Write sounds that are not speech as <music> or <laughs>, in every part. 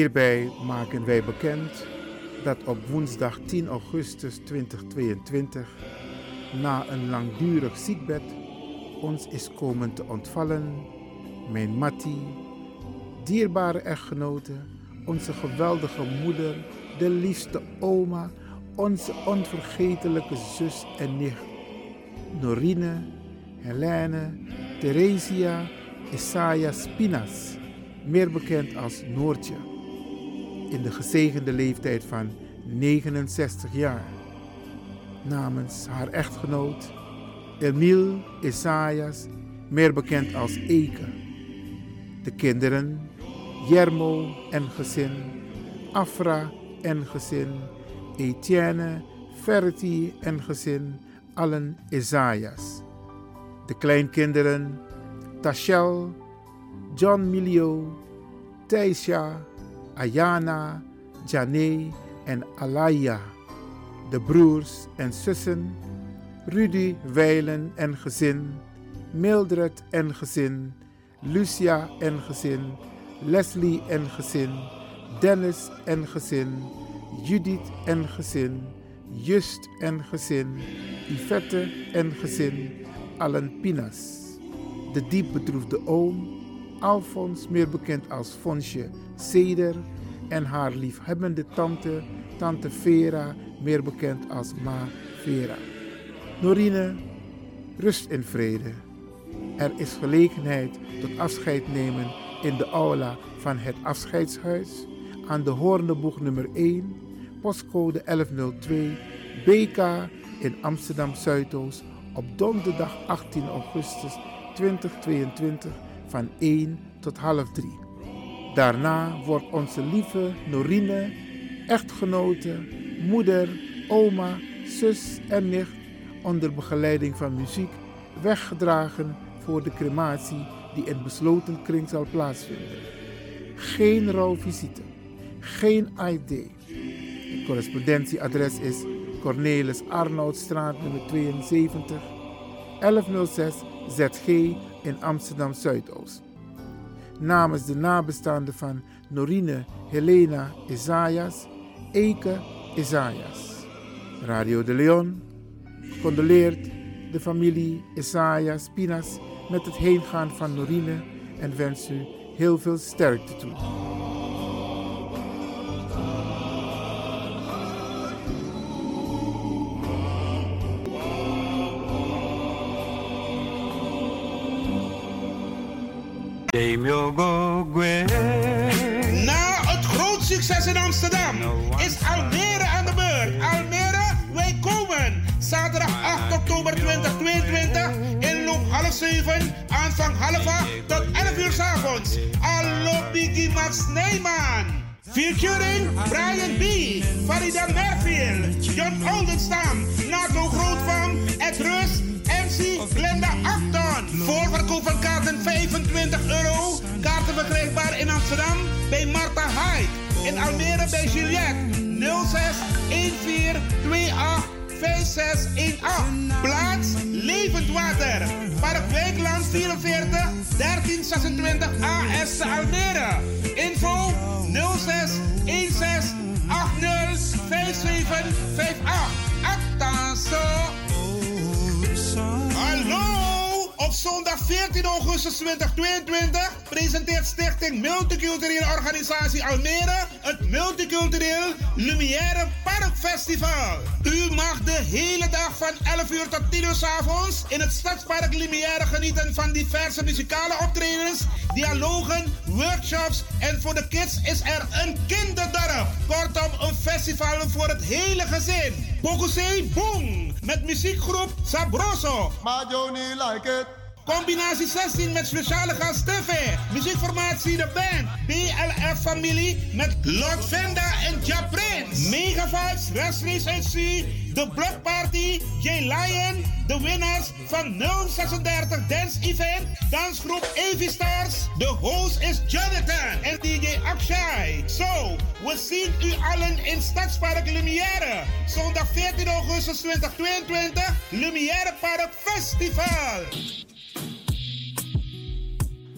Hierbij maken wij bekend dat op woensdag 10 augustus 2022 na een langdurig ziekbed ons is komen te ontvallen mijn Matti, dierbare echtgenote, onze geweldige moeder, de liefste oma, onze onvergetelijke zus en nicht, Norine, Helene, Theresia, Isaiah Spinas, meer bekend als Noortje, in de gezegende leeftijd van 69 jaar. Namens haar echtgenoot, Emile Isaias, meer bekend als Eke. De kinderen, Jermo en gezin, Afra en gezin, Etienne, Ferti en gezin, allen Isaias. De kleinkinderen, Tachel, John Milio, Taisha, Ayana, Jane en Alaya. De broers en zussen, Rudy Weilen en gezin, Mildred en gezin, Lucia en gezin, Leslie en gezin, Dennis en gezin, Judith en gezin, Just en gezin, Yvette en gezin, allen Pinas. De diep bedroefde oom, Alfons, meer bekend als Fonsje Seder, en haar liefhebbende tante, tante Vera, meer bekend als Ma Vera. Norine, rust in vrede. Er is gelegenheid tot afscheid nemen in de aula van het afscheidshuis aan de Hoorneboeg nummer 1, postcode 1102, BK in Amsterdam Zuidoost op donderdag 18 augustus 2022 van 1 tot half 3. Daarna wordt onze lieve Norine, echtgenote, moeder, oma, zus en nicht onder begeleiding van muziek weggedragen voor de crematie die in besloten kring zal plaatsvinden. Geen rouwvisite, geen ID. Het correspondentieadres is Cornelis Arnoudstraat nummer 72, 1106 ZG in Amsterdam Zuidoost. Namens de nabestaanden van Norine Helena Isaias, Eke Isaias. Radio de Leon condoleert de familie Isaias Pinas met het heengaan van Norine en wens u heel veel sterkte toe. Na het groot succes in Amsterdam is Almere aan de beurt. Almere, wij komen. Zaterdag 8 oktober 2022 in loop half 7, aanvang half 8 tot 11 uur s avonds. Allo Biggie Max Neyman. Featuring Brian B., Farida Merfield, John Oldenstam, Nato Grootvam, Ed Rus, MC Glenda Acton. Voorverkoop van kaarten 25 euro. Kaarten verkrijgbaar in Amsterdam bij Marta Hyde. In Almere bij Juliette 06 14 28 5618. Plaats Levend Water. Park Wijkland 44 1326 AS Almere. Info 06 16 80 5758. Actaso. Hallo! Op zondag 14 augustus 2022 presenteert Stichting Multiculturele Organisatie Almere het Multicultureel Lumière Park Festival. U mag de hele dag van 11 uur tot 10 uur s avonds in het Stadspark Lumière genieten van diverse muzikale optredens, dialogen, workshops en voor de kids is er een kinderdorp. Kortom, een festival voor het hele gezin. Bokuse Boom met muziekgroep Sabroso. Maar Johnny like it. Combinatie 16 met speciale gast TV. Muziekformatie de band. BLF familie met Lord Venda en Ja Prince. Mega Vibes, Race SC. De Block Party, J Lion. De winnaars van 036 Dance Event. Dansgroep Avi Stars. De host is Jonathan en DJ Akshay. Zo, we zien u allen in Stadspark Lumière. Zondag 14 augustus 2022. Lumière Park Festival.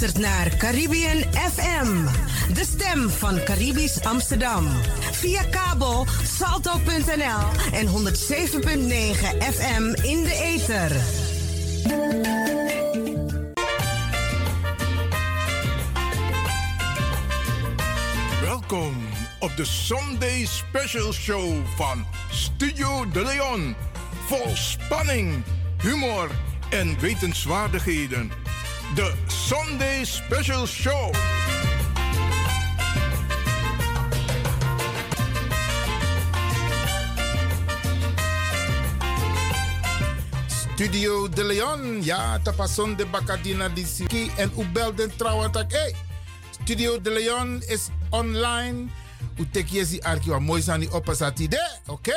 Luistert naar Caribbean FM, de stem van Caribisch Amsterdam. Via kabel salto.nl en 107.9 FM in de ether. Welkom op de Sunday Special Show van Studio De Leon. Vol spanning, humor en wetenswaardigheden. De Sunday Special Show. Studio De Leon, ja, tapason de Bacadina di Siki en u belden trouwens hey, Studio De Leon is online. U tek je arki wa mooi sani opasati de, oké.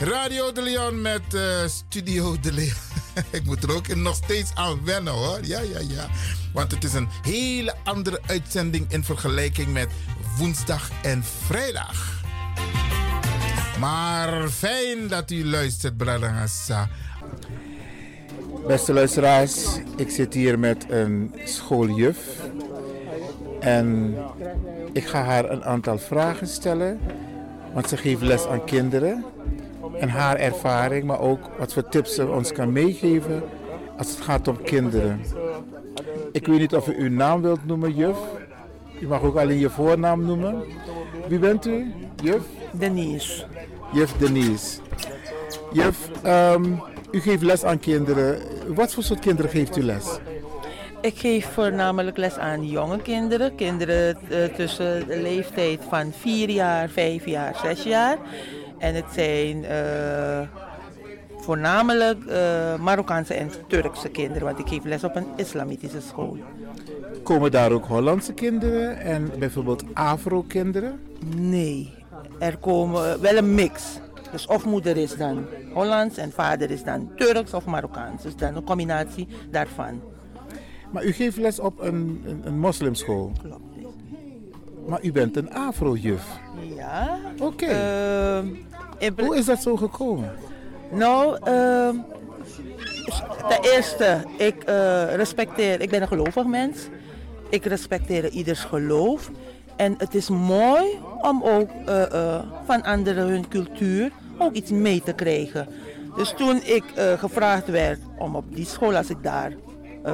Radio De Leon met uh, Studio De Leon. <laughs> Ik moet er ook nog steeds aan wennen hoor. Ja, ja, ja. Want het is een hele andere uitzending in vergelijking met woensdag en vrijdag. Maar fijn dat u luistert, Bradangasa. Beste luisteraars, ik zit hier met een schooljuf. En ik ga haar een aantal vragen stellen. Want ze geeft les aan kinderen. En haar ervaring, maar ook wat voor tips ze ons kan meegeven als het gaat om kinderen. Ik weet niet of u uw naam wilt noemen, juf. U mag ook alleen je voornaam noemen. Wie bent u, juf? Denise. Juf Denise. Juf, um, u geeft les aan kinderen. Wat voor soort kinderen geeft u les? Ik geef voornamelijk les aan jonge kinderen. Kinderen uh, tussen de leeftijd van 4 jaar, 5 jaar, 6 jaar. En het zijn uh, voornamelijk uh, Marokkaanse en Turkse kinderen, want ik geef les op een islamitische school. Komen daar ook Hollandse kinderen en bijvoorbeeld Afro-kinderen? Nee, er komen wel een mix. Dus of moeder is dan Hollands en vader is dan Turks of Marokkaans. Dus dan een combinatie daarvan. Maar u geeft les op een, een, een moslimschool? Klopt. Maar u bent een Afro-juf? Ja. Oké. Okay. Uh, Hoe is dat zo gekomen? Nou, uh, ten eerste, ik uh, respecteer, ik ben een gelovig mens. Ik respecteer ieders geloof. En het is mooi om ook uh, van anderen hun cultuur ook iets mee te krijgen. Dus toen ik gevraagd werd om op die school, als ik daar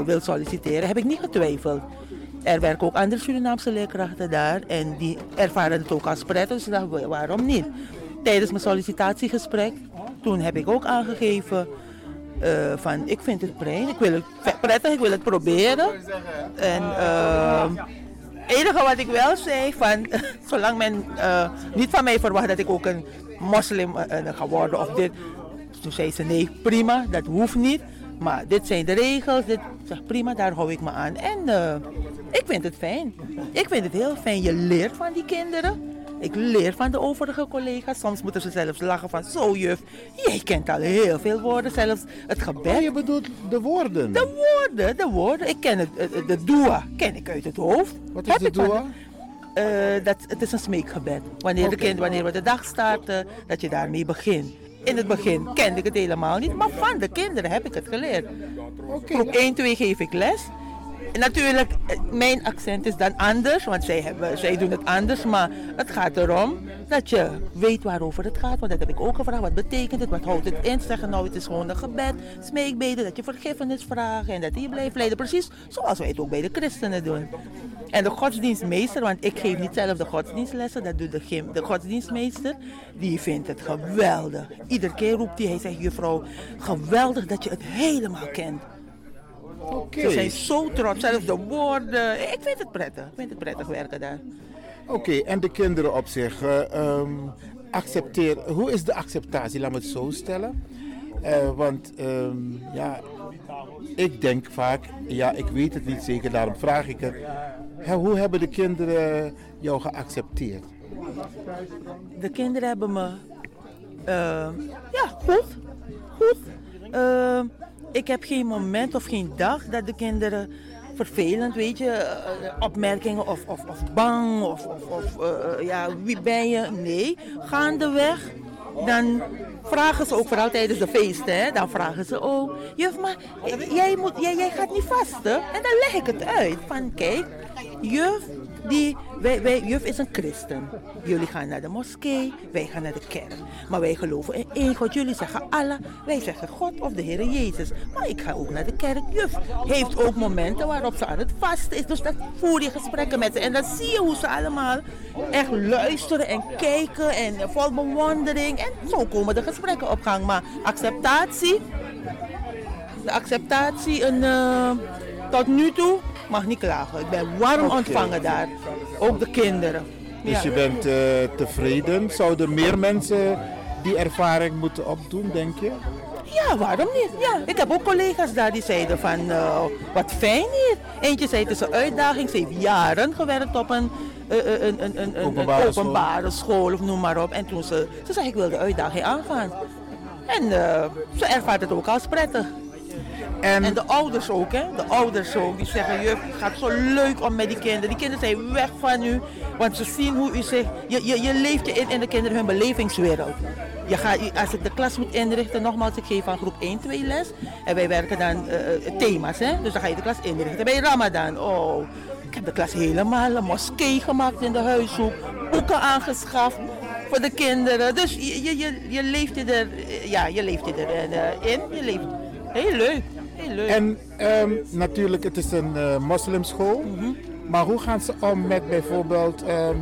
wil solliciteren, heb ik niet getwijfeld. Er werken ook andere Surinaamse leerkrachten daar en die ervaren het ook als prettig, dus ik waarom niet? Tijdens mijn sollicitatiegesprek, toen heb ik ook aangegeven van ik vind het prettig, ik wil het prettig, ik wil het proberen. En het enige wat ik wel zei, van, <laughs> zolang men uh, niet van mij verwacht dat ik ook een moslim uh, ga worden of dit. Toen zei ze nee, prima, dat hoeft niet. Maar dit zijn de regels, dit, zeg, prima, daar hou ik me aan. En uh, ik vind het fijn. Ik vind het heel fijn. Je leert van die kinderen. Ik leer van de overige collega's. Soms moeten ze zelfs lachen van, zo juf, jij kent al heel veel woorden, zelfs het gebed. Oh, je bedoelt de woorden? De woorden, de woorden. Ik ken het, de, dua, ken ik uit het hoofd. Wat is de dua? Uh, dat, het is een smeekgebed. Wanneer, okay. de kind, wanneer we de dag starten, dat je daarmee begint. In het begin kende ik het helemaal niet, maar van de kinderen heb ik het geleerd. Groep 1, 2 geef ik les. Natuurlijk, eh, mijn accent is dan anders, want zij, hebben, zij doen het anders. Maar het gaat erom dat je weet waarover het gaat. Want dat heb ik ook gevraagd. Wat betekent het? Wat houdt het in? Zeggen nou, het is gewoon een gebed, smeekbeden, dat je vergiffenis vraagt en dat je blijft leiden. Precies zoals wij het ook bij de christenen doen. En de godsdienstmeester, want ik geef niet zelf de godsdienstlessen, dat doet de, de godsdienstmeester, die vindt het geweldig. Iedere keer roept hij, hij zegt, juffrouw, geweldig dat je het helemaal kent. Oké. Ze zijn zo trots, zelfs de woorden. Ik vind het prettig, ik vind het prettig werken daar. Oké, en de kinderen op zich. eh, ehm, accepteer, hoe is de acceptatie? Laat me het zo stellen. Eh, want ehm, ja, ik denk vaak, ja, ik weet het niet zeker, daarom vraag ik het. Hè, hoe hebben de kinderen jou geaccepteerd? De kinderen hebben me, eh, ja, goed, goed. Eh, ik heb geen moment of geen dag dat de kinderen vervelend, weet je, eh, opmerkingen of, of, of bang of, of, eh, ja, wie ben je? Nee, gaandeweg. Dan vragen ze ook, vooral tijdens de feesten, hè, dan vragen ze, oh, juf, maar jij, moet, jij, jij gaat niet vasten? En dan leg ik het uit, van kijk, juf, die, wij, wij, juf is een christen. Jullie gaan naar de moskee, wij gaan naar de kerk. Maar wij geloven in één God. Jullie zeggen Allah, wij zeggen God of de Heer Jezus. Maar ik ga ook naar de kerk. Juf heeft ook momenten waarop ze aan het vasten is. Dus dan voer je gesprekken met ze. En dan zie je hoe ze allemaal echt luisteren en kijken en vol bewondering. En zo komen de gesprekken op gang. Maar acceptatie, de acceptatie eh, tot nu toe mag niet klagen. Ik ben warm ontvangen daar. Ook de kinderen. Dus Ja. je bent eh, tevreden. Zouden meer mensen die ervaring moeten opdoen, denk je? Ja, waarom niet? Ja, ik heb ook collega's daar die zeiden van, eh, wat fijn hier. Eentje zei het is een uitdaging. Ze heeft jaren gewerkt op een, eh, een, een, een, Openbare school of noem maar op. En toen ze, ze zei ik wil de uitdaging aangaan. En ze ervaart het ook als prettig. En, de ouders ook, hè? De ouders ook. Die zeggen, juf, het gaat zo leuk om met die kinderen. Die kinderen zijn weg van u. Want ze zien hoe u zich... Je, je, je leeft je in in de kinderen hun belevingswereld. Je gaat, als ik de klas moet inrichten, nogmaals, ik geef van groep 1, 2 les. En wij werken dan eh, eh, thema's, hè? Dus dan ga je de klas inrichten. Bij Ramadan, oh... Ik heb de klas helemaal een moskee gemaakt in de huishoek. Boeken aangeschaft voor de kinderen. Dus je, je, je, je leeft je er... Ja, je leeft je er eh, in. Je leeft... Heel leuk. Leuk. en ehm, natuurlijk, het is een eh, moslimschool. Maar hoe gaan ze om met bijvoorbeeld ehm,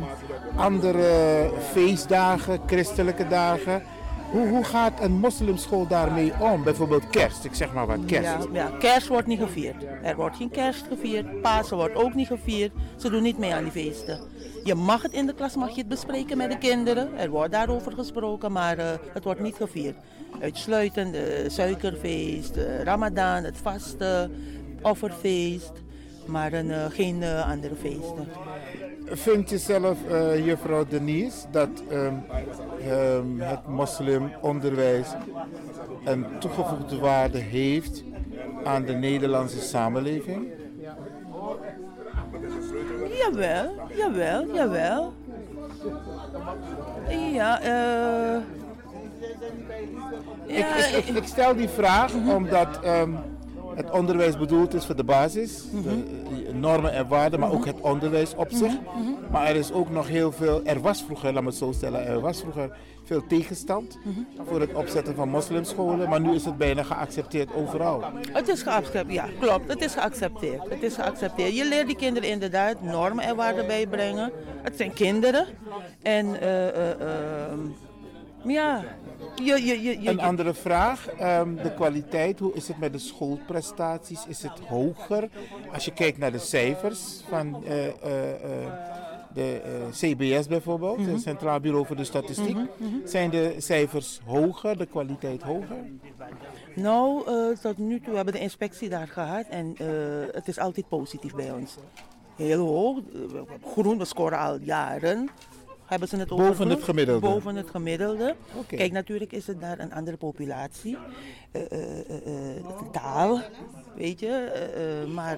andere feestdagen, christelijke dagen? Hoe, hoe gaat een moslimschool daarmee om? Bijvoorbeeld kerst, ik zeg maar wat, kerst. Ja, ja, kerst wordt niet gevierd. Er wordt geen kerst gevierd. Pasen wordt ook niet gevierd. Ze doen niet mee aan die feesten. Je mag het in de klas mag je het bespreken met de kinderen. Er wordt daarover gesproken, maar eh, het wordt niet gevierd. Uitsluitend suikerfeest, de Ramadan, het vasten, offerfeest. Maar een, eh, geen eh, andere feesten. Vind je zelf, eh, juffrouw Denise, dat ehm, ehm, het moslimonderwijs een toegevoegde waarde heeft aan de Nederlandse samenleving? Jawel, jawel, jawel. Ja, eh. Ja, ik, ik, ik stel die vraag omdat ehm, het onderwijs bedoeld is voor de basis, de eh, normen en waarden, maar ook het onderwijs op zich. Maar er is ook nog heel veel, er was vroeger, laat me het zo stellen, er was vroeger veel tegenstand voor het opzetten van moslimscholen, maar nu is het bijna geaccepteerd overal. Het is geaccepteerd, ja, klopt. Het is geaccepteerd. Het is geaccepteerd. Je leert die kinderen inderdaad normen en waarden bijbrengen. Het zijn kinderen. En, ehm, ja, je, je, je, je, Een andere vraag, ehm, de kwaliteit, hoe is het met de schoolprestaties? Is het hoger? Als je kijkt naar de cijfers van eh, eh, eh, de CBS bijvoorbeeld, het Centraal Bureau voor de Statistiek, zijn de cijfers hoger, de kwaliteit hoger? Nou, tot nu toe hebben we de inspectie daar gehad en het is altijd positief bij ons. Heel hoog, groen, we scoren al jaren. Hebben ze het over Boven het gemiddelde? Boven het gemiddelde. Kijk, natuurlijk is het daar een andere populatie. Eh, eh, eh, taal, weet je. maar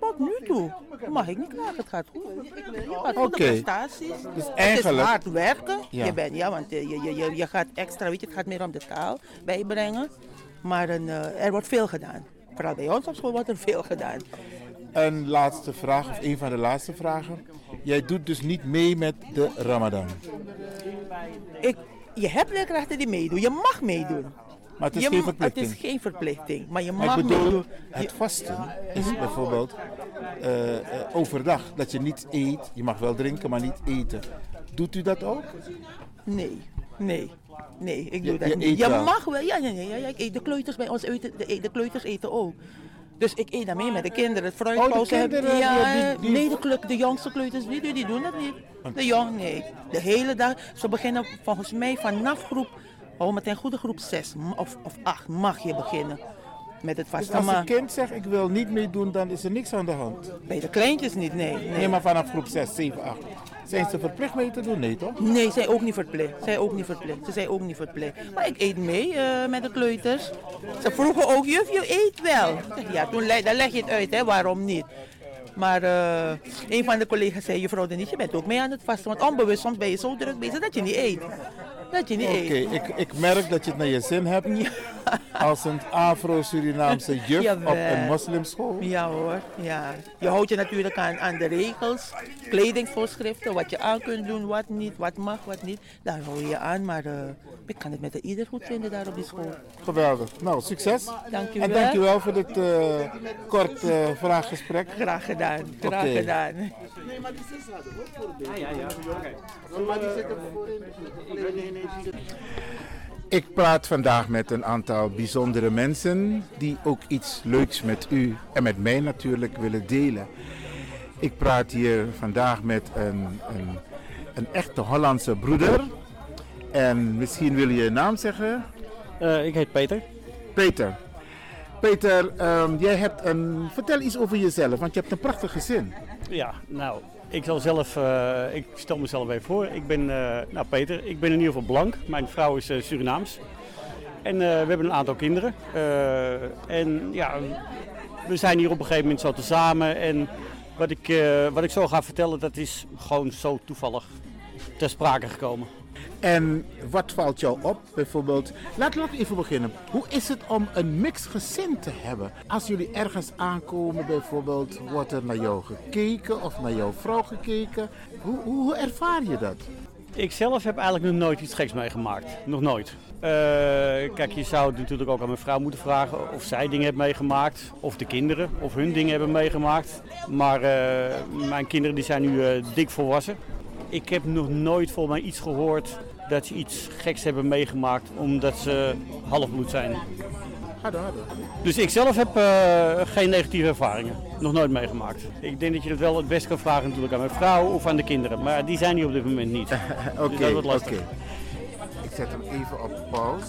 tot nu toe mag ik niet klagen, het gaat goed. Je gaat goede Oké. prestaties. Dus Het eigenlijk- is hard werken. Ja. Je bent, ja, want je, je, je, je gaat extra, weet je, het gaat meer om de taal bijbrengen. Maar een, er wordt veel gedaan. vooral bij ons op school wordt er veel gedaan. Een laatste vraag, of een van de laatste vragen. Jij doet dus niet mee met de Ramadan. Ik, je hebt leerkrachten die meedoen, je mag meedoen. Maar het is Je geen verplichting. Het is geen verplichting, maar je Maar mag ik bedoel, meedoen. het vasten is bijvoorbeeld eh, eh, overdag. Dat je niet eet, je mag wel drinken, maar niet eten. Doet u dat ook? Nee, nee. Nee, ik doe Je- dat je niet. je mag wel, ja, ja, ja, ja, ja, ik eet de kleuters bij ons eten, de, de kleuters eten ook. Dus ik eet daarmee met de kinderen. Het fruitpauze heb- kinderen, ja, die- die- nee, de, kleu- de jongste kleuters, die, die doen dat niet. De jong, nee. De hele dag, ze beginnen volgens mij vanaf groep, oh, met een goede groep 6 of, of 8 mag je beginnen met het Dus vasten. als een kind zegt ik wil niet meedoen, dan is er niks aan de hand. bij de kleintjes niet, nee. Nee, Nee, maar vanaf groep 6, 7, 8. Zijn ze verplicht mee te doen? Nee, toch? nee zij ook niet verplicht. Zij ook niet verplicht. Ze zijn ook niet verplicht. Maar ik eet mee eh, met de kleuters. Ze vroegen ook, juf, je eet wel. Ja, toen le- dan leg je het uit, hè, waarom niet. Maar eh, een van de collega's zei, juffrouw Denise, je bent ook mee aan het vasten. Want onbewust soms ben je zo druk bezig dat je niet eet. Dat je niet Oké, ik, ik merk dat je het naar je zin hebt. Als een Afro-Surinaamse juf op een moslimschool. Ja hoor, ja. Je houdt je natuurlijk aan, aan de regels, kledingvoorschriften, wat je aan kunt doen, wat niet, wat mag, wat niet. Daar hou je je aan, maar eh, ik kan het met ieder goed vinden daar op die school. Geweldig. Nou, succes. Dank u En wel. dankjewel voor dit eh, kort eh, vraaggesprek. Graag gedaan, graag Oké. gedaan. Ik praat vandaag met een aantal bijzondere mensen die ook iets leuks met u en met mij natuurlijk willen delen. Ik praat hier vandaag met een, een, een echte Hollandse broeder. En misschien wil je je naam zeggen? Eh, ik heet Peter. Peter. Peter, ehm, jij hebt een. Vertel iets over jezelf, want je hebt een prachtig gezin. Ja, nou, ik zal zelf, eh, ik stel mezelf even voor. Ik ben, eh, nou Peter, ik ben in ieder geval blank. Mijn vrouw is eh, Surinaams. En we hebben een aantal kinderen. En ja, we zijn hier op een gegeven moment zo tezamen. En wat ik, wat ik zo ga vertellen, dat is gewoon zo toevallig ter sprake gekomen. En wat valt jou op? Bijvoorbeeld, laat, laat even beginnen. Hoe is het om een mixed gezin te hebben? Als jullie ergens aankomen, bijvoorbeeld, wordt er naar jou gekeken of naar jouw vrouw gekeken. Hoe, hoe, ervaar je dat? Ik zelf heb eigenlijk nog nooit iets geks meegemaakt. Nog nooit. Eh, kijk, je zou het natuurlijk ook aan mijn vrouw moeten vragen of zij dingen heeft meegemaakt. Of de kinderen, of hun dingen hebben meegemaakt. Maar eh, mijn kinderen die zijn nu eh, dik volwassen. Ik heb nog nooit volgens mij iets gehoord dat ze iets geks hebben meegemaakt omdat ze halfbloed zijn. Ga door, ga door. Dus ik zelf heb eh, geen negatieve ervaringen. Nog nooit meegemaakt. Ik denk dat je dat wel het best kan vragen natuurlijk aan mijn vrouw of aan de kinderen. Maar die zijn hier op dit moment niet. <laughs> Oké, Dus dat wordt oké. lastig. Ik zet hem even op pauze.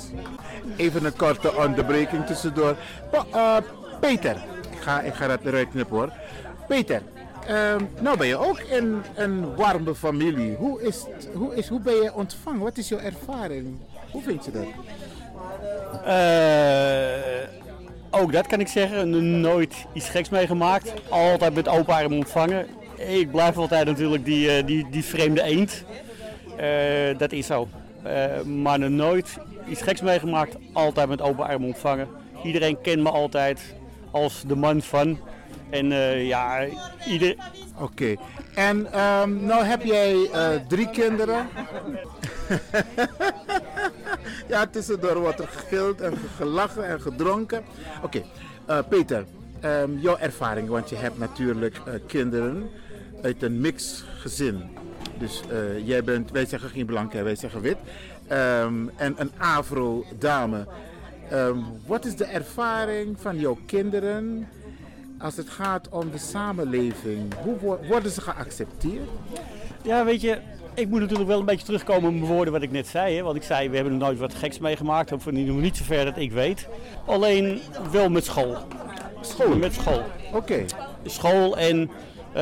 Even een korte onderbreking tussendoor. Pa- eh, Peter, ik ga, ik ga dat eruit knippen hoor. Peter, ehm, nou ben je ook in een warme familie. Hoe, is, hoe, is, hoe ben je ontvangen? Wat is jouw ervaring? Hoe vind je dat? Eh, ook dat kan ik zeggen. Nooit iets geks meegemaakt. Altijd met open armen ontvangen. Ik blijf altijd natuurlijk die, eh, die, die vreemde eend. Eh, dat is zo. Eh, maar nooit iets geks meegemaakt. Altijd met open armen ontvangen. Iedereen kent me altijd als de man van. En eh, ja, ieder, Oké. En ehm, nou heb jij eh, drie kinderen. <laughs> ja, tussendoor wordt er gegild en gelachen en gedronken. Oké, eh, Peter, ehm, jouw ervaring, want je hebt natuurlijk kinderen uit een mix gezin. Dus jij bent, wij zeggen geen blanke, wij zeggen wit. Ehm, en een afro-dame. Wat is de ervaring van jouw kinderen als het gaat om de samenleving? Hoe wo- worden ze geaccepteerd? Ja, weet je, ik moet natuurlijk wel een beetje terugkomen op mijn woorden wat ik net zei. Hè? Want ik zei, we hebben nog nooit wat geks meegemaakt. Of niet zover dat ik weet. Alleen wel met school. School? Met school. Oké. School en eh,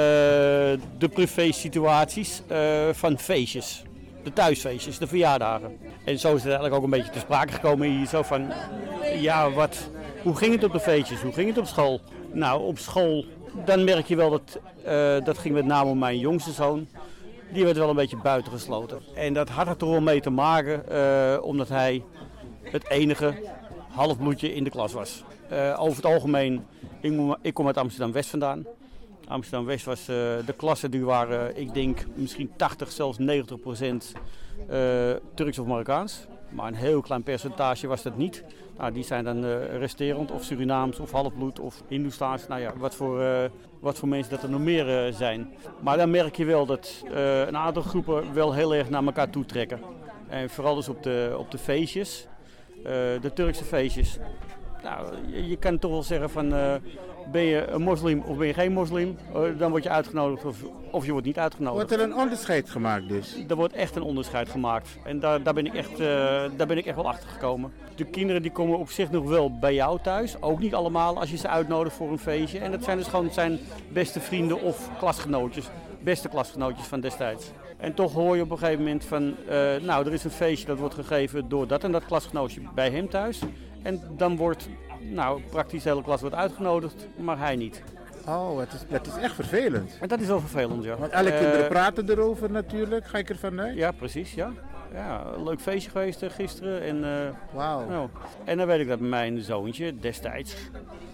de privé-situaties eh, van feestjes. De thuisfeestjes, de verjaardagen. En zo is het eigenlijk ook een beetje te sprake gekomen hier. Zo van, ja, wat, hoe ging het op de feestjes? Hoe ging het op school? Nou, op school, dan merk je wel dat, eh, dat ging met name om mijn jongste zoon. Die werd wel een beetje buitengesloten. En dat had er toch wel mee te maken, eh, omdat hij het enige halfbloedje in de klas was. Eh, over het algemeen, ik, ik kom uit Amsterdam-West vandaan. Amsterdam-West was de klassen die waren, ik denk misschien 80, zelfs 90 procent Turks of Marokkaans. Maar een heel klein percentage was dat niet. Nou, die zijn dan eh, resterend of Surinaams of halfbloed of Hindoestaans. Nou ja, wat voor, eh, wat voor mensen dat er nog meer eh, zijn. Maar dan merk je wel dat een aantal groepen wel heel erg naar elkaar toe trekken. En vooral dus op de, op de feestjes, de Turkse feestjes. Nou, je, je kan toch wel zeggen van, eh, ben je een moslim of ben je geen moslim? Eh, dan word je uitgenodigd of, of je wordt niet uitgenodigd. Wordt er een onderscheid gemaakt dus? Er wordt echt een onderscheid gemaakt. En daar, daar, ben, ik echt, eh, daar ben ik echt wel achter gekomen. De kinderen die komen op zich nog wel bij jou thuis. Ook niet allemaal als je ze uitnodigt voor een feestje. En dat zijn dus gewoon zijn beste vrienden of klasgenootjes. Beste klasgenootjes van destijds. En toch hoor je op een gegeven moment van... nou, er is een feestje dat wordt gegeven door dat en dat klasgenootje bij hem thuis. En dan wordt nou, praktisch de hele klas wordt uitgenodigd, maar hij niet. Oh, het is, het is echt vervelend. En dat is wel vervelend, ja. Want alle Eh, kinderen praten erover natuurlijk, ga ik ervan uit. Ja, precies, ja. Ja, een leuk feestje geweest eh, gisteren. En, eh, Wauw. nou, en dan weet ik dat mijn zoontje destijds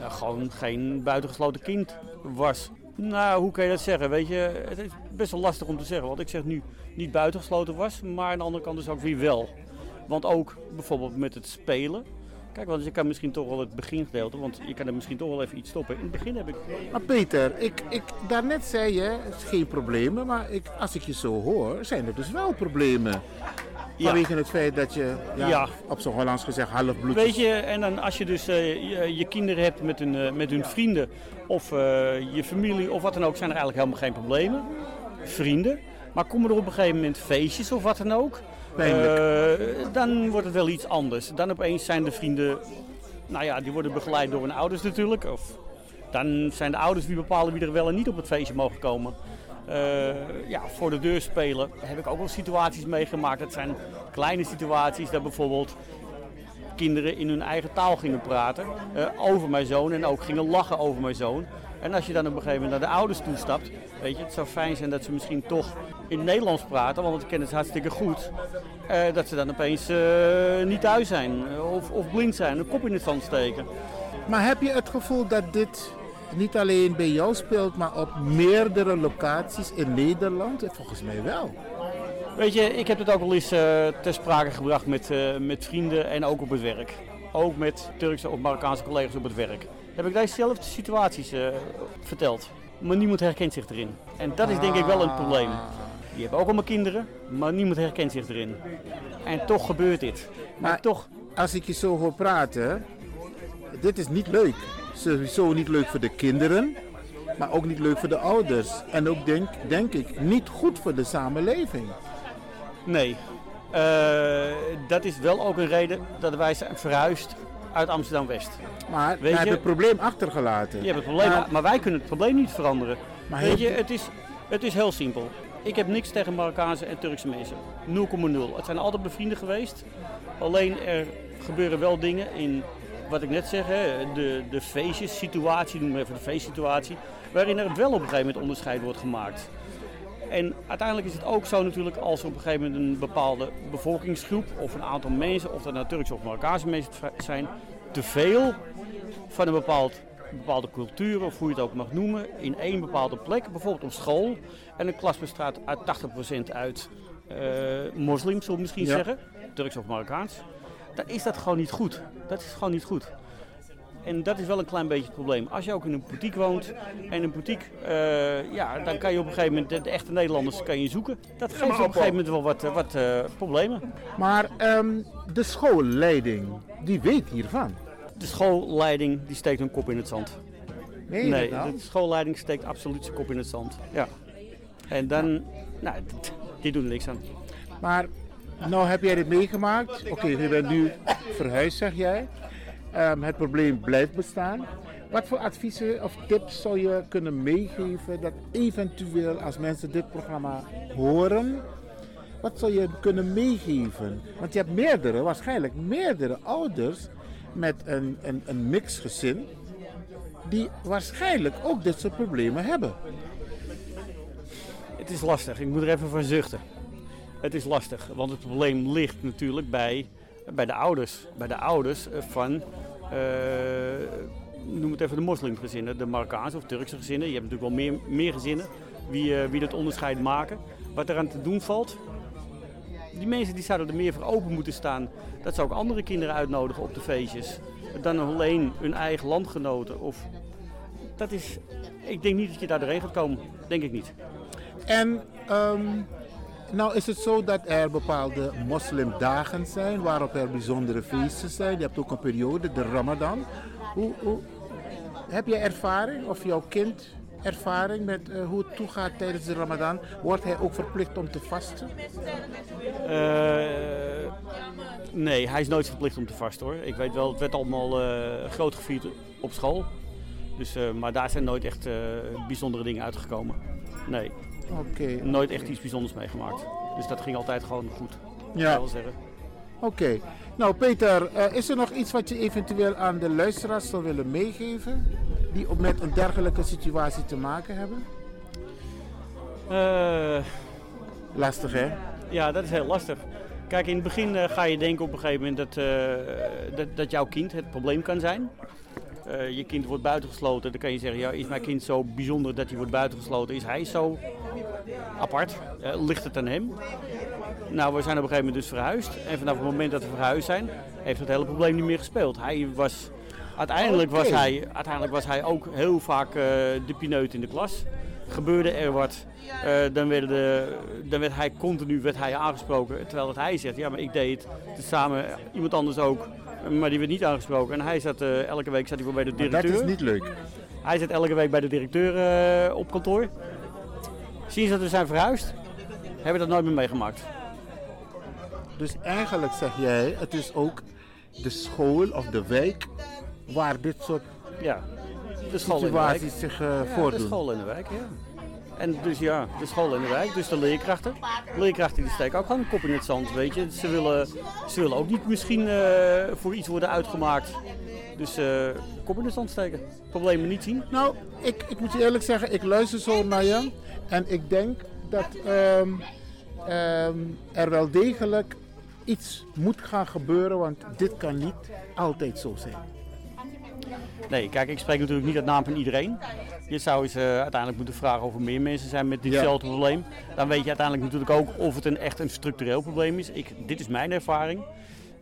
gewoon geen buitengesloten kind was. Nou, hoe kan je dat zeggen? Weet je, het is best wel lastig om te zeggen. Want ik zeg nu niet buitengesloten was, maar aan de andere kant dus ook weer wel. Want ook bijvoorbeeld met het spelen. Kijk, want je kan misschien toch wel het begingedeelte, want je kan er misschien toch wel even iets stoppen. In het begin heb ik Maar Peter, ik, ik, daarnet zei je, het is geen problemen, maar ik, als ik je zo hoor, zijn er dus wel problemen. Ja. Vanwege het feit dat je, ja, Ja. op zo'n Hollands gezegd, half bloed Weet je, en dan als je dus eh, je, je kinderen hebt met hun, eh, met hun vrienden of eh, je familie of wat dan ook, zijn er eigenlijk helemaal geen problemen. Vrienden. Maar komen er op een gegeven moment feestjes of wat dan ook, Eh, dan wordt het wel iets anders. Dan opeens zijn de vrienden, nou ja, die worden begeleid door hun ouders natuurlijk. Of dan zijn de ouders die bepalen wie er wel en niet op het feestje mogen komen. Eh, ja, voor de deur spelen heb ik ook wel situaties meegemaakt. Dat zijn kleine situaties, dat bijvoorbeeld kinderen in hun eigen taal gingen praten eh, over mijn zoon en ook gingen lachen over mijn zoon. En als je dan op een gegeven moment naar de ouders toestapt, weet je, het zou fijn zijn dat ze misschien toch in Nederlands praten, want ik ken het hartstikke goed. eh, dat ze dan opeens eh, niet thuis zijn eh, of, of blind zijn, een kop in het zand steken. Maar heb je het gevoel dat dit niet alleen bij jou speelt, maar op meerdere locaties in Nederland? Volgens mij wel. Weet je, ik heb het ook wel eens eh, ter sprake gebracht met, met vrienden en ook op het werk. Ook met Turkse of Marokkaanse collega's op het werk. Heb ik dezezelfde situaties eh, verteld. Maar niemand herkent zich erin. En dat is denk ik wel een probleem. Die hebben ook allemaal kinderen, maar niemand herkent zich erin. En toch gebeurt dit. Maar, Maar- toch, Als ik je zo hoor praten, dit is niet leuk. Sowieso niet leuk voor de kinderen, maar ook niet leuk voor de ouders. En ook denk, denk ik niet goed voor de samenleving. nee. Eh, dat is wel ook een reden dat wij zijn verhuisd uit Amsterdam-West. Maar we Weet je- hebben het probleem achtergelaten. Je hebt het probleem, Maar- maar wij kunnen het probleem niet veranderen. Maar Weet je- het is, het is heel simpel. Ik heb niks tegen Marokkaanse en Turkse mensen. 0,0. Het zijn altijd bevrienden geweest. Alleen er gebeuren wel dingen in, wat ik net zeg, hè, de, de feestjes, situatie, noem maar even de feestsituatie, waarin er wel op een gegeven moment onderscheid wordt gemaakt. En uiteindelijk is het ook zo natuurlijk als er op een gegeven moment een bepaalde bevolkingsgroep of een aantal mensen, of dat nou Turkse of Marokkaanse mensen zijn, te veel van een bepaald, bepaalde cultuur of hoe je het ook mag noemen, in één bepaalde plek, bijvoorbeeld op school. En een klas bestaat uit 80% uit eh, moslims, zullen we misschien Ja. zeggen, Turks of Marokkaans. Dan is dat gewoon niet goed. Dat is gewoon niet goed. En dat is wel een klein beetje het probleem. Als je ook in een boutique woont en een boutique, eh, ja, dan kan je op een gegeven moment de, de echte Nederlanders kan je zoeken. Dat geeft op een gegeven moment wel wat, eh, wat eh, problemen. Maar ehm, de schoolleiding, die weet hiervan. De schoolleiding die steekt hun kop in het zand. Nee, je Nee, dat nou? de schoolleiding steekt absoluut zijn kop in het zand. Ja. En dan, nou, die doen er niks aan. Maar nou heb jij dit meegemaakt. Oké, je bent nu verhuisd, zeg jij. Ehm, het probleem blijft bestaan. Wat voor adviezen of tips zou je kunnen meegeven dat eventueel als mensen dit programma horen, wat zou je kunnen meegeven? Want je hebt meerdere, waarschijnlijk meerdere ouders met een, een, een die waarschijnlijk ook dit soort problemen hebben. Het is lastig, ik moet er even van zuchten. Het is lastig, want het probleem ligt natuurlijk bij, bij de ouders. Bij de ouders eh, van noem het even de moslimgezinnen, de Marokkaanse of Turkse gezinnen. Je hebt natuurlijk wel meer, meer gezinnen wie, wie dat onderscheid maken. Wat eraan te doen valt, die mensen die zouden er meer voor open moeten staan. Dat ze ook andere kinderen uitnodigen op de feestjes. Dan alleen hun eigen landgenoten. Of, dat is, ik denk niet dat je daar doorheen gaat komen. Denk ik niet. En ehm, nou is het zo dat er bepaalde moslimdagen zijn waarop er bijzondere feesten zijn. Je hebt ook een periode, de Ramadan. Hoe, hoe, heb je ervaring of jouw kind ervaring met uh, hoe het toegaat tijdens de Ramadan? Wordt hij ook verplicht om te vasten? Uh, nee, hij is nooit verplicht om te vasten hoor. Ik weet wel, het werd allemaal uh, groot gevierd op school. Dus, maar daar zijn nooit echt bijzondere dingen uitgekomen. Nee. Oké. Nooit echt iets bijzonders meegemaakt. Dus dat ging altijd gewoon goed. Ja. Zeggen. Oké. Nou Peter, uh, is er nog iets wat je eventueel aan de luisteraars zou willen meegeven? Die met een dergelijke situatie te maken hebben? Uh, lastig hè? Ja, dat is heel lastig. Kijk, in het begin uh, ga je denken op een gegeven moment dat, dat, dat, jouw kind het probleem kan zijn. Je kind wordt buitengesloten, dan kan je zeggen, ja, is mijn kind zo bijzonder dat hij wordt buitengesloten? Is hij zo apart? ligt het aan hem? Nou, we zijn op een gegeven moment dus verhuisd. En vanaf het moment dat we verhuisd zijn, heeft het hele probleem niet meer gespeeld. Hij was, uiteindelijk, was hij, uiteindelijk was hij ook heel vaak uh, de pineut in de klas. Gebeurde er wat, uh, dan, werd de, dan werd hij continu werd hij aangesproken. Terwijl dat hij zegt, ja maar ik deed het samen, iemand anders ook. Maar die werd niet aangesproken. En hij zat, uh, elke week zat hij bij de directeur. Maar dat is niet leuk. Hij zat elke week bij de directeur op kantoor. Sinds dat we zijn verhuisd, hebben we dat nooit meer meegemaakt. Dus eigenlijk zeg jij, het is ook de school of de wijk waar dit soort ja, de school situaties in de zich uh, ja, voordoen. de school in de wijk, ja. En dus ja, de school in de wijk, dus de leerkrachten. De leerkrachten die steken ook gewoon een kop in het zand, weet je. Ze willen, ze willen ook niet misschien uh, voor iets worden uitgemaakt. Dus uh, kop in het zand steken. Problemen niet zien. Nou, ik, ik moet je eerlijk zeggen, ik luister zo naar je. En ik denk dat um, um, er wel degelijk iets moet gaan gebeuren, want dit kan niet altijd zo zijn. Nee, kijk, ik spreek natuurlijk niet uit naam van iedereen. Je zou eens uh, uiteindelijk moeten vragen of er meer mensen zijn met ditzelfde ja. probleem. Dan weet je uiteindelijk natuurlijk ook of het een echt een structureel probleem is. Ik, dit is mijn ervaring.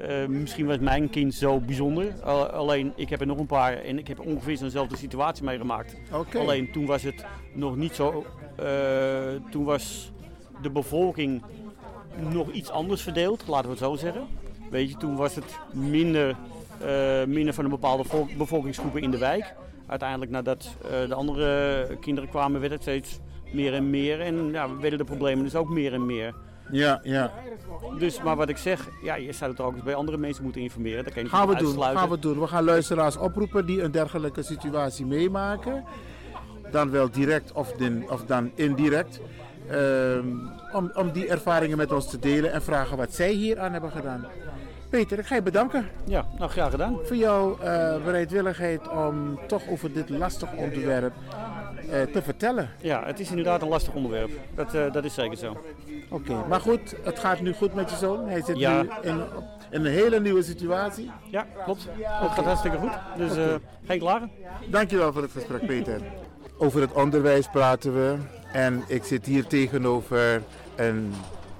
Uh, misschien was mijn kind zo bijzonder. Uh, alleen, ik heb er nog een paar en ik heb ongeveer zo'nzelfde situatie meegemaakt. Okay. Alleen toen was het nog niet zo. Uh, toen was de bevolking nog iets anders verdeeld, laten we het zo zeggen. Weet je, toen was het minder, minder van een bepaalde bevolkingsgroepen in de wijk. Uiteindelijk nadat uh, de andere kinderen kwamen, werd het steeds meer en meer. En ja, werden de problemen dus ook meer en meer. Ja, ja. Dus, maar wat ik zeg, ja, je zou het ook eens bij andere mensen moeten informeren. Dat kan je gaan we doen, gaan we doen. We gaan luisteraars oproepen die een dergelijke situatie meemaken. Dan wel direct of, din, of dan indirect. Uh, om, om die ervaringen met ons te delen en vragen wat zij hier aan hebben gedaan. Peter, ik ga je bedanken. Ja, nou graag gedaan. Voor jouw uh, bereidwilligheid om toch over dit lastig onderwerp uh, te vertellen. Ja, het is inderdaad een lastig onderwerp. Dat, uh, dat is zeker zo. Oké, okay, maar goed, het gaat nu goed met je zoon. Hij zit ja. nu in, in, een hele nieuwe situatie. Ja, klopt. Het gaat hartstikke goed. Dus okay. geen klagen. Dankjewel voor het gesprek, Peter. Over het onderwijs praten we. En ik zit hier tegenover een,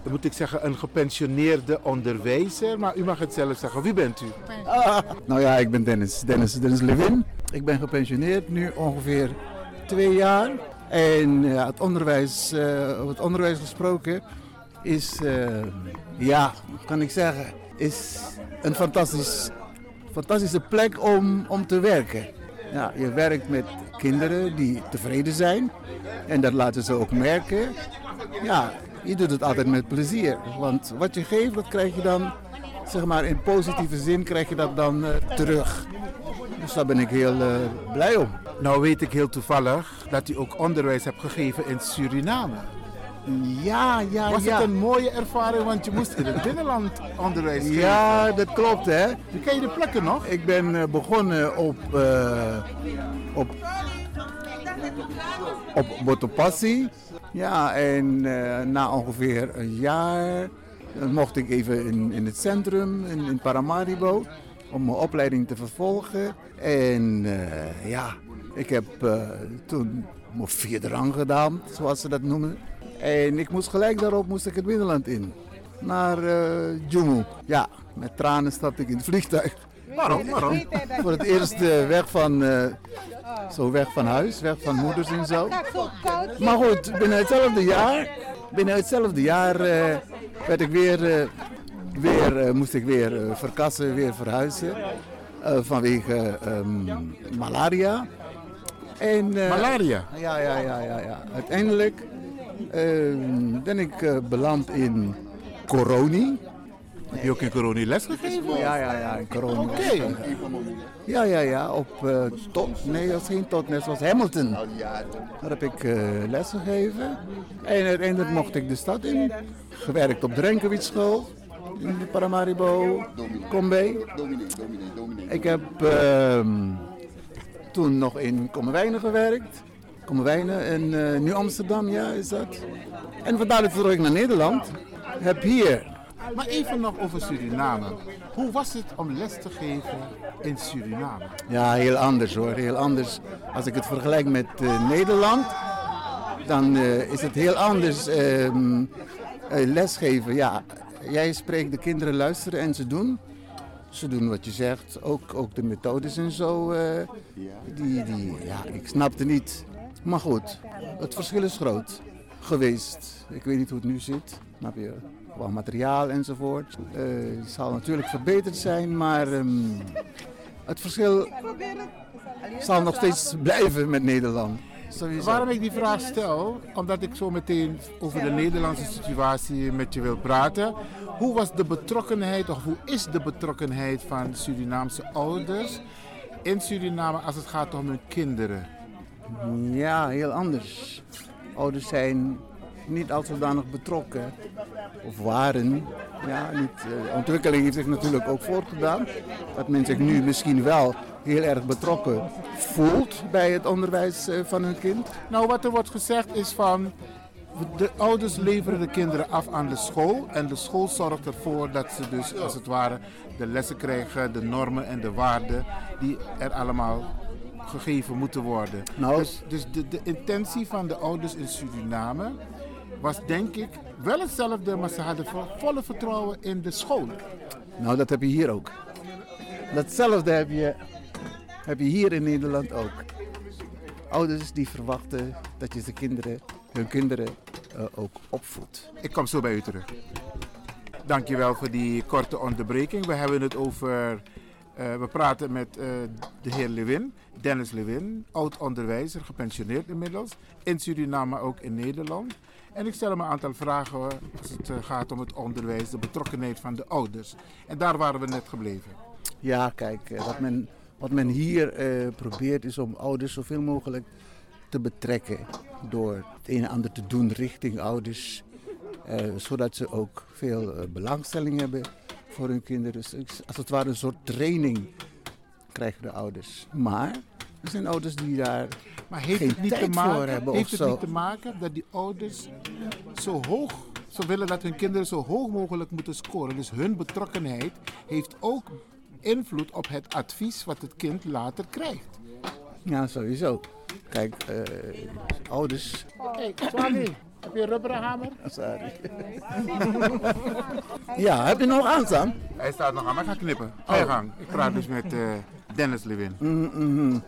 moet ik zeggen, een gepensioneerde onderwijzer. Maar u mag het zelf zeggen. Wie bent u? Ah, nou ja, ik ben Dennis. Dennis, Dennis Levin. Ik ben gepensioneerd nu ongeveer twee jaar. En uh, het, onderwijs, uh, over het onderwijs gesproken is, uh, ja, kan ik zeggen, is een fantastisch, fantastische plek om, om te werken. Ja, je werkt met kinderen die tevreden zijn. En dat laten ze ook merken. Ja, je doet het altijd met plezier. Want wat je geeft, dat krijg je dan, zeg maar in positieve zin, krijg je dat dan uh, terug. Dus daar ben ik heel uh, blij om. Nou weet ik heel toevallig dat u ook onderwijs hebt gegeven in Suriname. Ja, ja, Was ja. het een mooie ervaring, want je moest in het binnenland onderwijs geven? Ja, dat klopt hè. Ken je de plekken nog? Ik ben uh, begonnen op, uh, op, op Botopassi. Ja, en uh, na ongeveer een jaar mocht ik even in, in het centrum, in, in Paramaribo. om mijn opleiding te vervolgen. En eh, ja, ik heb toen mijn vierde rang gedaan, zoals ze dat noemen. En ik moest gelijk daarop moest ik het binnenland in. Naar uh, Ja, met tranen stapte ik in het vliegtuig. Waarom? Waarom? Voor het eerst weg van, uh, zo weg van huis, weg van moeders en zo. Maar goed, binnen hetzelfde jaar, binnen hetzelfde jaar uh, werd ik weer, weer moest ik weer verkassen, weer verhuizen. vanwege um, malaria. En, malaria? Ja, ja, ja, ja, ja. Uiteindelijk ehm, ben ik beland in Coroni. Heb je ook in Coroni les gegeven? Ja, ja, ja, in Coroni. Oké. Ja, ja, ja, op uh, tot, nee, dat was geen tot, net was Hamilton. Daar heb ik uh, les gegeven. En uiteindelijk mocht ik de stad in. Gewerkt op de Renkewitz school in de Paramaribo, Combe. Ik heb uh, toen nog in Kommerwijnen gewerkt. Kommerwijnen en uh, Nieuw Amsterdam, ja, is dat. En vandaar terug ik naar Nederland. Heb hier maar even nog over Suriname. Hoe was het om les te geven in Suriname? Ja, heel anders hoor. Heel anders. Als ik het vergelijk met uh, Nederland, dan uh, is het heel anders uh, lesgeven. Ja, jij spreekt, de kinderen luisteren en ze doen. Ze doen wat je zegt, ook, ook de methodes en zo. die, die, ja, ik snapte niet. Maar goed, het verschil is groot geweest. Ik weet niet hoe het nu zit, snap je? Qua materiaal enzovoort. Uh, het zal natuurlijk verbeterd zijn, maar um, het verschil zal nog steeds blijven met Nederland. Sowieso. Waarom ik die vraag stel? Omdat ik zo meteen over de Nederlandse situatie met je wil praten. Hoe was de betrokkenheid, of hoe is de betrokkenheid van Surinaamse ouders in Suriname als het gaat om hun kinderen? Ja, heel anders. Ouders zijn niet al zodanig betrokken of waren. Ja, niet, de eh, ontwikkeling heeft zich natuurlijk ook voortgedaan. Dat men zich nu misschien wel heel erg betrokken voelt bij het onderwijs eh, van hun kind. Nou, wat er wordt gezegd is van de ouders leveren de kinderen af aan de school en de school zorgt ervoor dat ze dus als het ware de lessen krijgen, de normen en de waarden die er allemaal gegeven moeten worden. Nou, dus, dus de, de intentie van de ouders in Suriname was denk ik wel hetzelfde, maar ze hadden volle vertrouwen in de school. Nou, dat heb je hier ook. Datzelfde heb je, heb je hier in Nederland ook. Ouders die verwachten dat je ze kinderen, hun kinderen uh, ook opvoedt. Ik kom zo bij u terug. Dankjewel voor die korte onderbreking. We hebben het over. Uh, we praten met uh, de heer Lewin, Dennis Lewin, oud onderwijzer, gepensioneerd inmiddels. In Suriname, ook in Nederland. En ik stel hem een aantal vragen als het eh, gaat om het onderwijs, de betrokkenheid van de ouders. En daar waren we net gebleven. Ja, kijk, eh, wat men, wat men hier eh, probeert is om ouders zoveel mogelijk te betrekken. Door het een en ander te doen richting ouders. zodat ze ook veel belangstelling hebben voor hun kinderen. Dus als het ware een soort training krijgen de ouders. Maar er zijn ouders die daar maar heeft geen het niet tijd te maken, voor hebben Heeft het niet te maken dat die ouders zo hoog, ze willen dat hun kinderen zo hoog mogelijk moeten scoren. Dus hun betrokkenheid heeft ook invloed op het advies wat het kind later krijgt. Ja, sowieso. Kijk, uh, ouders... Kijk, sorry. Heb je een rubberen hamer? Sorry. <laughs> ja, heb je nog aanstaan? Hij staat nog aan, maar ik ga knippen. Ga je oh. gang. Ik praat dus met uh, Dennis Lewin. Mm -hmm.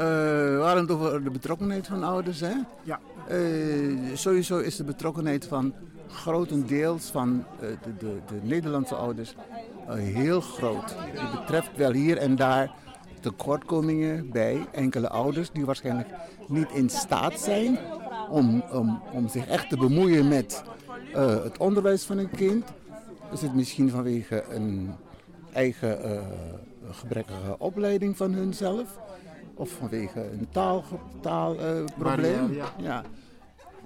Uh, we hadden het over de betrokkenheid van ouders. Hè? Ja. Uh, sowieso is de betrokkenheid van grotendeels van uh, de, de, de, Nederlandse ouders heel groot. Het betreft wel hier en daar tekortkomingen bij enkele ouders die waarschijnlijk niet in staat zijn om, om, om zich echt te bemoeien met het onderwijs van een kind. Is het misschien vanwege een eigen gebrekkige opleiding van hunzelf? Of vanwege een taalprobleem. Taal, uh, ja. ja.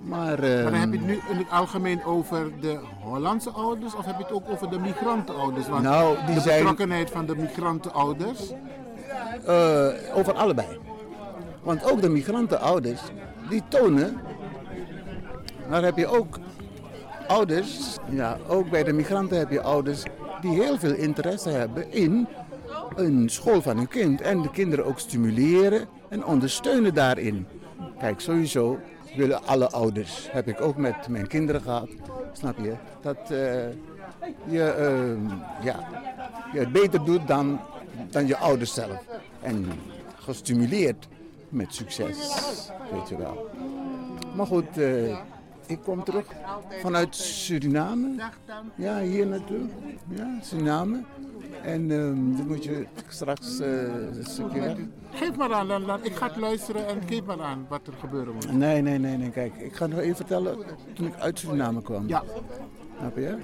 Maar, maar dan heb je het nu in het algemeen over de Hollandse ouders of heb je het ook over de migrantenouders? Want nou, die de betrokkenheid van de migrantenouders? Uh, over allebei. Want ook de migrantenouders, die tonen, daar heb je ook ouders, ja, ook bij de migranten heb je ouders die heel veel interesse hebben in een school van hun kind en de kinderen ook stimuleren en ondersteunen daarin. Kijk, sowieso willen alle ouders, heb ik ook met mijn kinderen gehad, snap je, dat uh, je, uh, ja, je het beter doet dan, dan je ouders zelf. En gestimuleerd met succes, weet je wel. Maar goed, uh, ik kom terug vanuit Suriname. Ja, hier naartoe. Ja, Suriname. En um, dan moet je straks uh, een stukje Geef maar aan, dan, ik ga het luisteren en geef maar aan wat er gebeuren moet. Nee, nee, nee, nee. Kijk, ik ga nog even vertellen toen ik uit Suriname kwam. Ja. Snap je?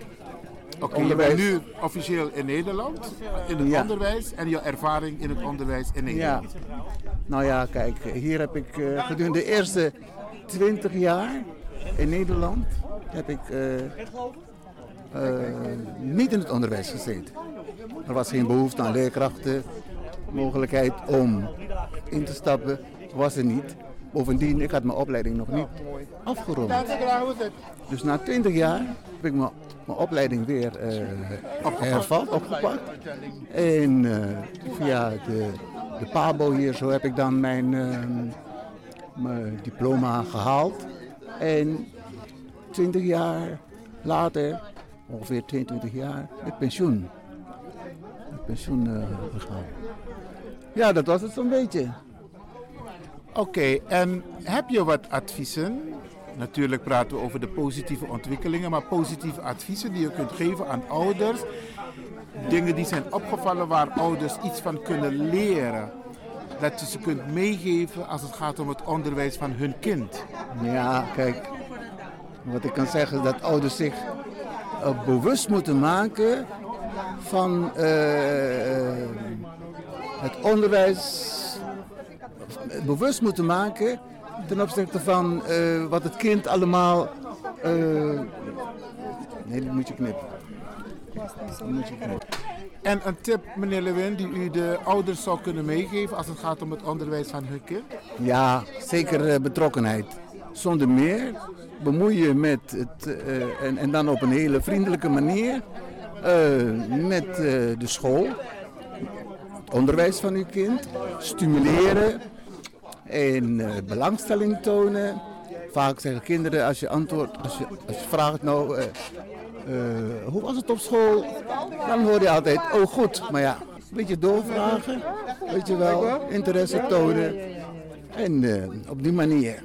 Oké, okay, je bent nu officieel in Nederland, in het ja. onderwijs en je ervaring in het onderwijs in Nederland. Ja. Nou ja, kijk, hier heb ik uh, gedurende de eerste 20 jaar in Nederland heb ik uh, uh, niet in het onderwijs gezeten. Er was geen behoefte aan leerkrachten, mogelijkheid om in te stappen was er niet. Bovendien, ik had mijn opleiding nog niet afgerond. Dus na 20 jaar heb ik mijn, mijn opleiding weer uh, hervat, opgepakt. En via de, de PABO hier zo heb ik dan mijn, uh, mijn diploma gehaald. En 20 jaar later, ongeveer 22 jaar, met pensioen. Met pensioen gegaan. Ja, dat was het zo'n beetje. Oké, en heb je wat adviezen? Natuurlijk praten we over de positieve ontwikkelingen, maar positieve adviezen die je kunt geven aan ouders. Dingen die zijn opgevallen waar ouders iets van kunnen leren. Dat je ze kunt meegeven als het gaat om het onderwijs van hun kind. Ja, kijk, wat ik kan zeggen is dat ouders zich uh, bewust moeten maken van uh, het onderwijs bewust moeten maken ten opzichte van wat het kind allemaal. Nee, moet je knippen. Die moet je knippen. En een tip, meneer Lewin, die u de ouders zou kunnen meegeven als het gaat om het onderwijs van hun kind? Ja, zeker uh, betrokkenheid. Zonder meer bemoeien met het, uh, en, en, dan op een hele vriendelijke manier uh, met de school, het onderwijs van uw kind, stimuleren en belangstelling tonen. Vaak zeggen kinderen als je antwoordt, als je, als je vraagt nou, hoe was het op school? Dan hoor je altijd, oh goed, maar ja, een beetje doorvragen, weet je wel, interesse tonen. En op die manier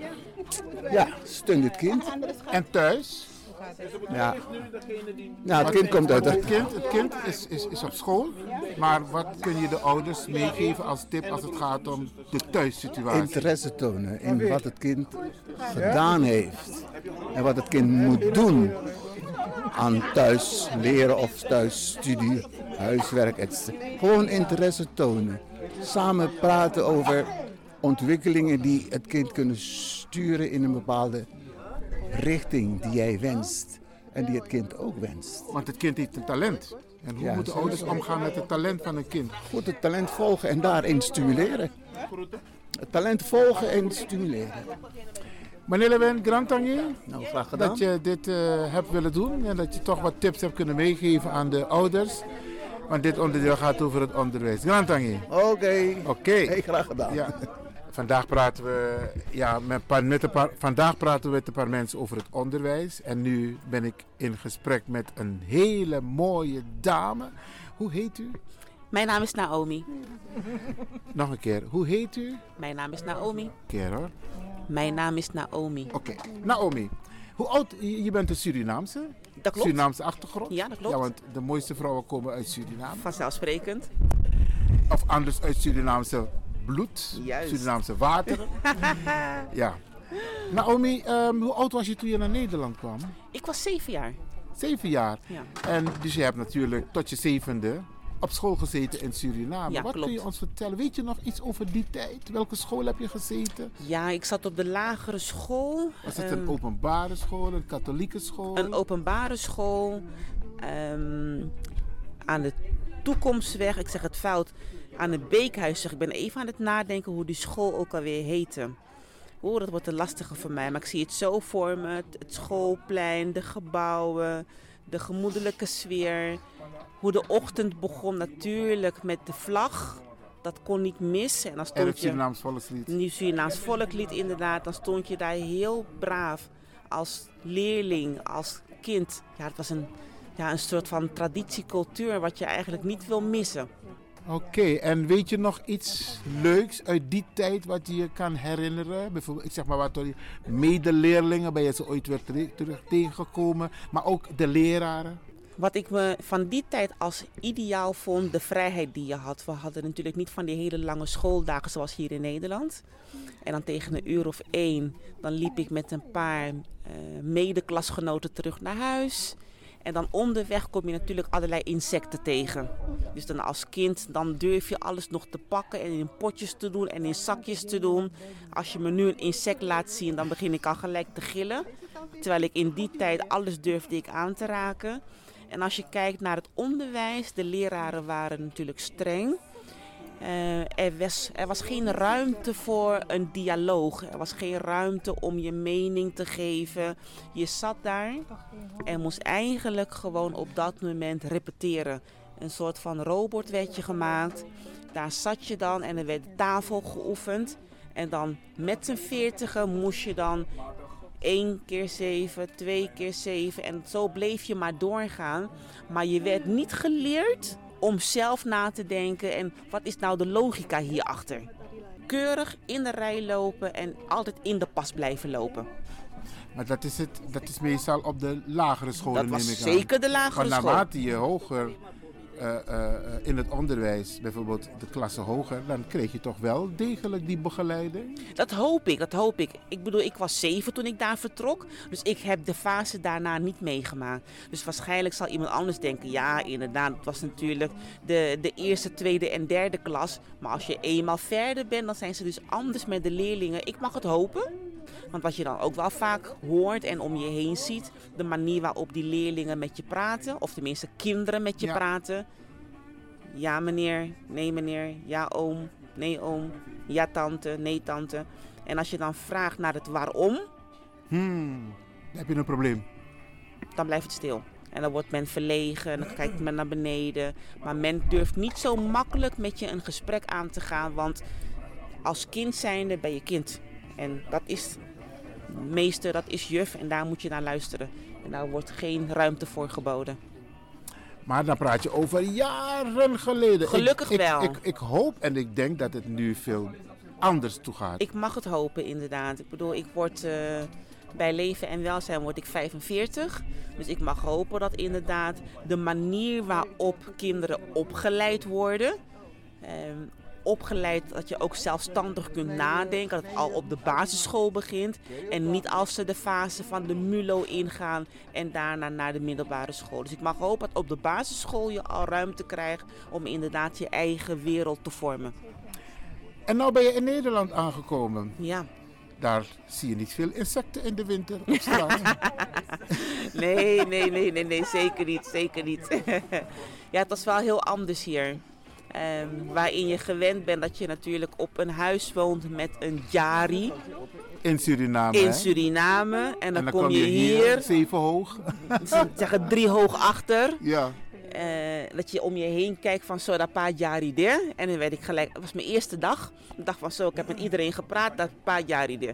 ja, steun het kind. En thuis? Ja. Nou, het kind komt uit. Het kind, het kind is, is, is op school, maar wat kun je de ouders meegeven als tip als het gaat om de thuissituatie? Interesse tonen in wat het kind gedaan heeft en wat het kind moet doen aan thuis leren of thuisstudie, huiswerk, etc. Gewoon interesse tonen. Samen praten over ontwikkelingen die het kind kunnen sturen in een bepaalde richting die jij wenst. En die het kind ook wenst. Want het kind heeft een talent. En hoe moeten ouders omgaan met het talent van een kind? Goed, het talent volgen en daarin stimuleren. Het talent volgen en stimuleren. Meneer Lewin, Grantangi, nou, graag gedaan. dat je dit uh, hebt willen doen en dat je toch wat tips hebt kunnen meegeven aan de ouders. Want dit onderdeel gaat over het onderwijs. Grantangi. Oké. Oké. Okay. Hey, graag gedaan. Ja. Vandaag praten we, ja, met, met een paar, vandaag praten we met een paar mensen over het onderwijs. En nu ben ik in gesprek met een hele mooie dame. Hoe heet u? Mijn naam is Naomi. Nog een keer, hoe heet u? Mijn naam is Naomi. Keer hoor. Mijn naam is Naomi. Oké, okay. Naomi. Hoe oud, je bent een Surinaamse? Dat klopt. Surinaamse achtergrond? Ja, dat klopt. Ja, want de mooiste vrouwen komen uit Suriname. Vanzelfsprekend. Of anders uit Surinaamse bloed, Juist. Surinaamse water. <laughs> ja. Naomi, um, hoe oud was je toen je naar Nederland kwam? Ik was zeven jaar. Zeven jaar? Ja. En dus je hebt natuurlijk tot je zevende op school gezeten in Suriname. Ja, Wat klopt. kun je ons vertellen? Weet je nog iets over die tijd? Welke school heb je gezeten? Ja, ik zat op de lagere school. Was het een um, openbare school, een katholieke school? Een openbare school. Um, aan de toekomstweg, ik zeg het fout, aan het Beekhuis. Zeg, ik ben even aan het nadenken hoe die school ook alweer heette. Oeh, dat wordt een lastige voor mij, maar ik zie het zo voor me. Het, het schoolplein, de gebouwen, de gemoedelijke sfeer. Hoe de ochtend begon natuurlijk met de vlag. Dat kon niet mis. En dan En stond het je... Surinaams volkslied. Surinaams volklied inderdaad. Dan stond je daar heel braaf als leerling, als kind. Ja, het was een, ja, een soort van traditiecultuur wat je eigenlijk niet wil missen. Oké, en weet je nog iets leuks uit die tijd wat je je kan herinneren? Bijvoorbeeld, ik zeg maar wat medeleerlingen ben je ze ooit weer terug, tegengekomen, maar ook de leraren. Wat ik me van die tijd als ideaal vond, de vrijheid die je had. We hadden natuurlijk niet van die hele lange schooldagen zoals hier in Nederland. En dan tegen een uur of één, dan liep ik met een paar eh medeklasgenoten terug naar huis. En dan onderweg kom je natuurlijk allerlei insecten tegen. Dus dan als kind, dan durf je alles nog te pakken en in potjes te doen en in zakjes te doen. Als je me nu een insect laat zien, dan begin ik al gelijk te gillen. Terwijl ik in die tijd alles durfde ik aan te raken. En als je kijkt naar het onderwijs, de leraren waren natuurlijk streng. Eh, er, was, er was geen ruimte voor een dialoog. Er was geen ruimte om je mening te geven. Je zat daar en moest eigenlijk gewoon op dat moment repeteren. Een soort van robot werd je gemaakt. Daar zat je dan en er werd tafel geoefend. En dan met z'n veertigen moest je dan één keer zeven, twee keer zeven. En zo bleef je maar doorgaan. Maar je werd niet geleerd om zelf na te denken en wat is nou de logica hierachter. Keurig in de rij lopen en altijd in de pas blijven lopen. Maar dat is, het, dat is meestal op de lagere scholen, Dat was neem ik aan. zeker de lagere school. naarmate je hoger eh, eh, in het onderwijs, bijvoorbeeld de klasse hoger, dan kreeg je toch wel degelijk die begeleiding. Dat hoop ik, dat hoop ik. Ik bedoel, ik was zeven toen ik daar vertrok. Dus ik heb de fase daarna niet meegemaakt. Dus waarschijnlijk zal iemand anders denken, ja inderdaad, het was natuurlijk de, de eerste, tweede en derde klas. Maar als je eenmaal verder bent, dan zijn ze dus anders met de leerlingen. Ik mag het hopen. Want wat je dan ook wel vaak hoort en om je heen ziet, de manier waarop die leerlingen met je praten, of tenminste kinderen met je Ja. praten. Ja meneer, nee meneer, ja oom, nee oom, ja tante, nee tante. En als je dan vraagt naar het waarom, Hmm, dan heb je een probleem. dan blijft het stil. En dan wordt men verlegen en dan kijkt men naar beneden. Maar men durft niet zo makkelijk met je een gesprek aan te gaan. Want als kind zijnde ben je kind. En dat is meester, dat is juf en daar moet je naar luisteren. En daar wordt geen ruimte voor geboden. Maar dan praat je over jaren geleden. Gelukkig ik, wel. Ik, ik hoop en ik denk dat het nu veel anders toe gaat. Ik mag het hopen inderdaad. Ik bedoel, ik word eh, bij leven en welzijn word ik 45. Dus ik mag hopen dat inderdaad de manier waarop kinderen opgeleid worden. ehm, opgeleid dat je ook zelfstandig kunt nadenken. Dat het al op de basisschool begint. En niet als ze de fase van de MULO ingaan en daarna naar de middelbare school. Dus ik mag hopen dat op de basisschool je al ruimte krijgt om inderdaad je eigen wereld te vormen. En nou ben je in Nederland aangekomen. Ja. Daar zie je niet veel insecten in de winter op straat. <laughs> Nee, nee, nee, nee, nee, zeker niet, zeker niet. <laughs> ja, het was wel heel anders hier. Ehm, waarin je gewend bent dat je natuurlijk op een huis woont met een jari in Suriname. in? Suriname. En dan, en kom je hier, zeven hoog. ze zeggen drie hoog achter. ja. Eh, dat je om je heen kijkt van zo dat pa jari der. En dan werd ik gelijk, het was mijn eerste dag. Ik dacht van zo, ik heb met iedereen gepraat, dat pa jari der.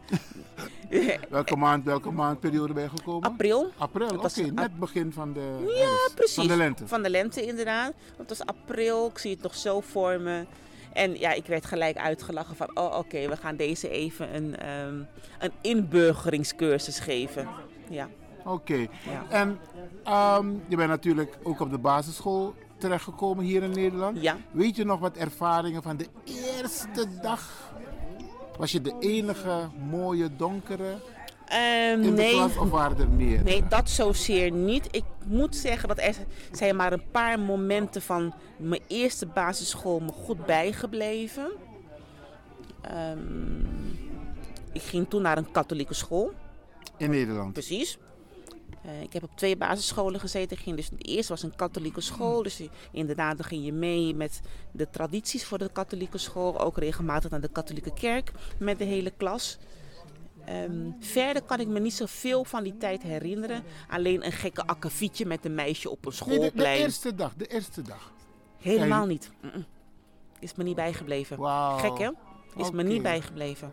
<laughs> Welke maand, welke maandperiode ben je gekomen? April. April, oké. net begin van de Ja, herfst. precies. Van de lente. Van de lente, inderdaad. Het was april, ik zie het nog zo voor me. En ja, ik werd gelijk uitgelachen van, oh oké, we gaan deze even een, ehm, een inburgeringscursus geven. Ja. Oké. Ja. En ehm, je bent natuurlijk ook op de basisschool terechtgekomen hier in Nederland. Ja. Weet je nog wat ervaringen van de eerste dag? Was je de enige mooie donkere Ehm, in de nee, klas of waren er meer? nee, dat zozeer niet. Ik moet zeggen dat er zijn maar een paar momenten van mijn eerste basisschool me goed bijgebleven. Ehm, ik ging toen naar een katholieke school. In Nederland. Precies. Eh, ik heb op twee basisscholen gezeten. Ging dus, de eerste was een katholieke school. Dus inderdaad, dan ging je mee met de tradities voor de katholieke school. Ook regelmatig naar de katholieke kerk met de hele klas. Ehm, verder kan ik me niet zoveel van die tijd herinneren. Alleen een gekke akkefietje met een meisje op een Nee, de, schoolplein. de eerste dag, de eerste dag. Helemaal niet. Is me niet bijgebleven. Wauw. Gek hè? Is me niet bijgebleven.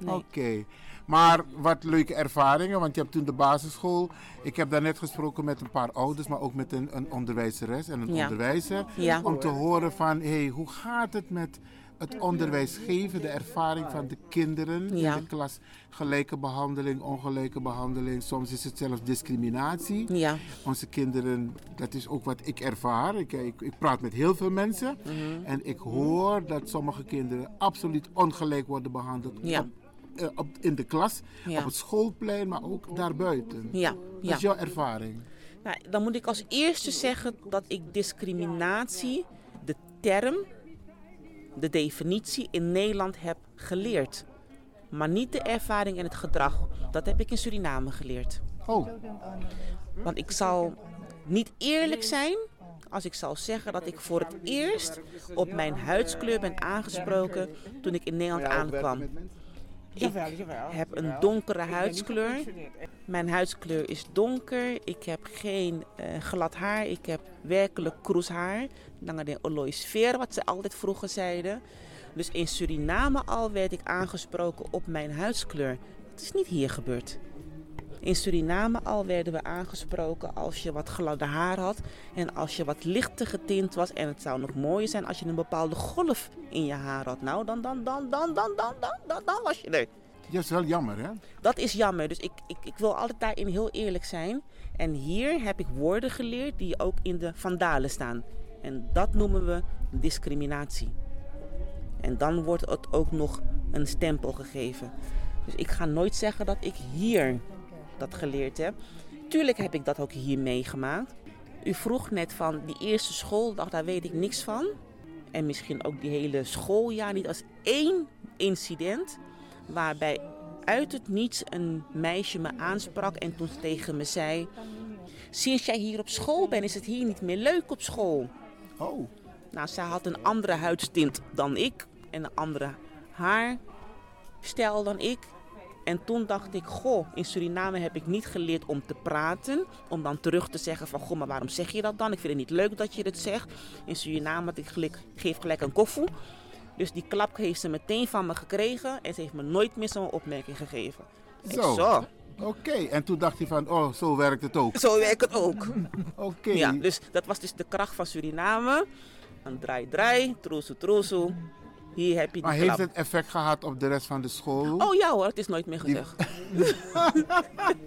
Nee. Oké. Maar wat leuke ervaringen, want je hebt toen de basisschool. Ik heb daarnet gesproken met een paar ouders, maar ook met een, een onderwijzeres en een Ja. onderwijzer. Ja. Om te horen van, hé, hey, hoe gaat het met het onderwijs geven, de ervaring van de kinderen Ja. in de klas. Gelijke behandeling, ongelijke behandeling, soms is het zelfs discriminatie. Ja. Onze kinderen, dat is ook wat ik ervaar. Ik, ik, ik praat met heel veel mensen Mhm. en ik hoor dat sommige kinderen absoluut ongelijk worden behandeld Ja. op, eh, op, in de klas, Ja. op het schoolplein, maar ook daarbuiten. Ja. Ja. is jouw ervaring. Nou, dan moet ik als eerste zeggen dat ik discriminatie, de term, de definitie in Nederland heb geleerd. Maar niet de ervaring en het gedrag. Dat heb ik in Suriname geleerd. Oh, Want ik zal niet eerlijk zijn als ik zal zeggen dat ik voor het eerst op mijn huidskleur ben aangesproken toen ik in Nederland aankwam. Ik heb een donkere huidskleur. Mijn huidskleur is donker. Ik heb geen eh, glad haar. Ik heb werkelijk kroeshaar. Langer dan oloïsfeer, wat ze altijd vroeger zeiden. Dus in Suriname al werd ik aangesproken op mijn huidskleur. Het is niet hier gebeurd. In Suriname al werden we aangesproken als je wat gladde haar had en als je wat lichter getint was. En het zou nog mooier zijn als je een bepaalde golf in je haar had. Nou, dan, dan, dan, dan, dan, dan, dan, dan, dan was je er. dat is wel jammer, hè? Dat is jammer. Dus ik, ik, ik wil altijd daarin heel eerlijk zijn. En hier heb ik woorden geleerd die ook in de vandalen staan. En dat noemen we discriminatie. En dan wordt het ook nog een stempel gegeven. Dus ik ga nooit zeggen dat ik hier dat geleerd heb. Tuurlijk heb ik dat ook hier meegemaakt. U vroeg net van die eerste schooldag, daar weet ik niks van. En misschien ook die hele schooljaar niet als één incident waarbij uit het niets een meisje me aansprak en toen tegen me zei: Sinds jij hier op school bent, is het hier niet meer leuk op school. Oh, Nou, zij had een andere huidstint dan ik en een andere haarstijl dan ik. En toen dacht ik, goh, in Suriname heb ik niet geleerd om te praten. Om dan terug te zeggen van, goh, maar waarom zeg je dat dan? Ik vind het niet leuk dat je dit zegt. In Suriname had ik gelijk, geef gelijk een koffie. Dus die klap heeft ze meteen van me gekregen. En ze heeft me nooit meer zo'n opmerking gegeven. Zo. zo. oké. En toen dacht hij van, oh, zo werkt het ook. <laughs> Zo werkt het ook. Oké. Ja, dus dat was dus de kracht van Suriname. Een draai, draai, troesoe, troesoe. Hier heb je die Maar heeft het effect gehad op de rest van de school? Oh ja hoor, het is nooit meer Die- gezegd. <laughs>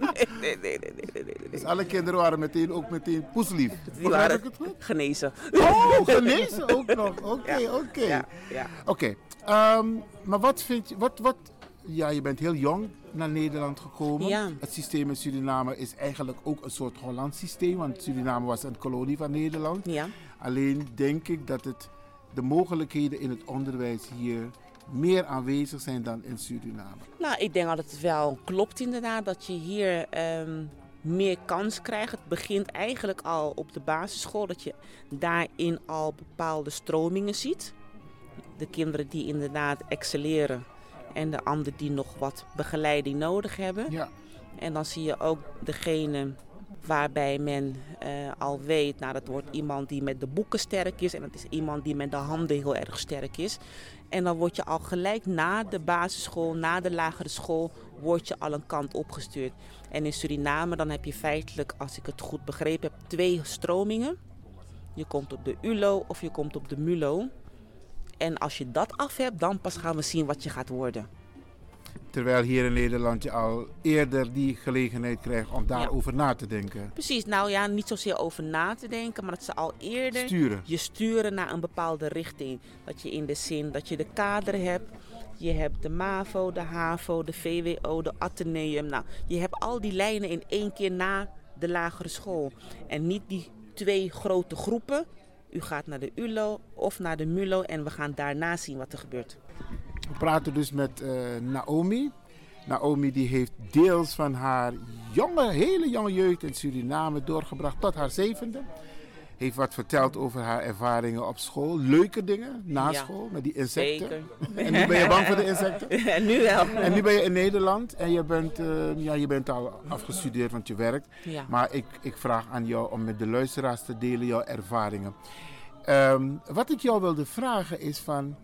nee, nee, nee, nee, nee, nee, nee. Dus alle kinderen waren meteen ook meteen poeslief. Die waren ik het goed? genezen. Oh, <laughs> gelezen ook nog. Oké, oké. Ja, ja. Oké, ehm, maar wat vind je, wat, wat, ja, je bent heel jong naar Nederland gekomen. Ja. Het systeem in Suriname is eigenlijk ook een soort Hollands systeem, want Suriname was een kolonie van Nederland. Ja. Alleen denk ik dat het, de mogelijkheden in het onderwijs hier meer aanwezig zijn dan in Suriname. Nou, ik denk dat het wel klopt inderdaad dat je hier ehm, meer kans krijgt. Het begint eigenlijk al op de basisschool, dat je daarin al bepaalde stromingen ziet. De kinderen die inderdaad excelleren en de anderen die nog wat begeleiding nodig hebben. Ja. En dan zie je ook degene waarbij men eh, al weet, nou dat wordt iemand die met de boeken sterk is en dat is iemand die met de handen heel erg sterk is. En dan word je al gelijk na de basisschool, na de lagere school, word je al een kant opgestuurd. En in Suriname dan heb je feitelijk, als ik het goed begrepen heb, twee stromingen. Je komt op de ULO of je komt op de MULO. En als je dat af hebt, dan pas gaan we zien wat je gaat worden. Terwijl hier in Nederland je al eerder die gelegenheid krijgt om daarover na te denken. Precies, nou ja, niet zozeer over na te denken, maar dat ze al eerder Sturen. je sturen naar een bepaalde richting. Dat je in de zin dat je de kader hebt, je hebt de MAVO, de HAVO, de VWO, de Atheneum. Nou, je hebt al die lijnen in één keer na de lagere school. En niet die twee grote groepen. U gaat naar de ULO of naar de MULO en we gaan daarna zien wat er gebeurt. We praten dus met eh, Naomi. Naomi die heeft deels van haar jonge, hele jonge jeugd in Suriname doorgebracht tot haar zevende. heeft wat verteld over haar ervaringen op school. Leuke dingen na Ja. school met die insecten. Zeker. En nu ben je bang voor de insecten? <laughs> En nu wel. En nu ben je in Nederland en je bent, eh, ja, je bent al afgestudeerd, want je werkt. Ja. Maar ik, ik vraag aan jou om met de luisteraars te delen jouw ervaringen. Ehm, wat ik jou wilde vragen is van...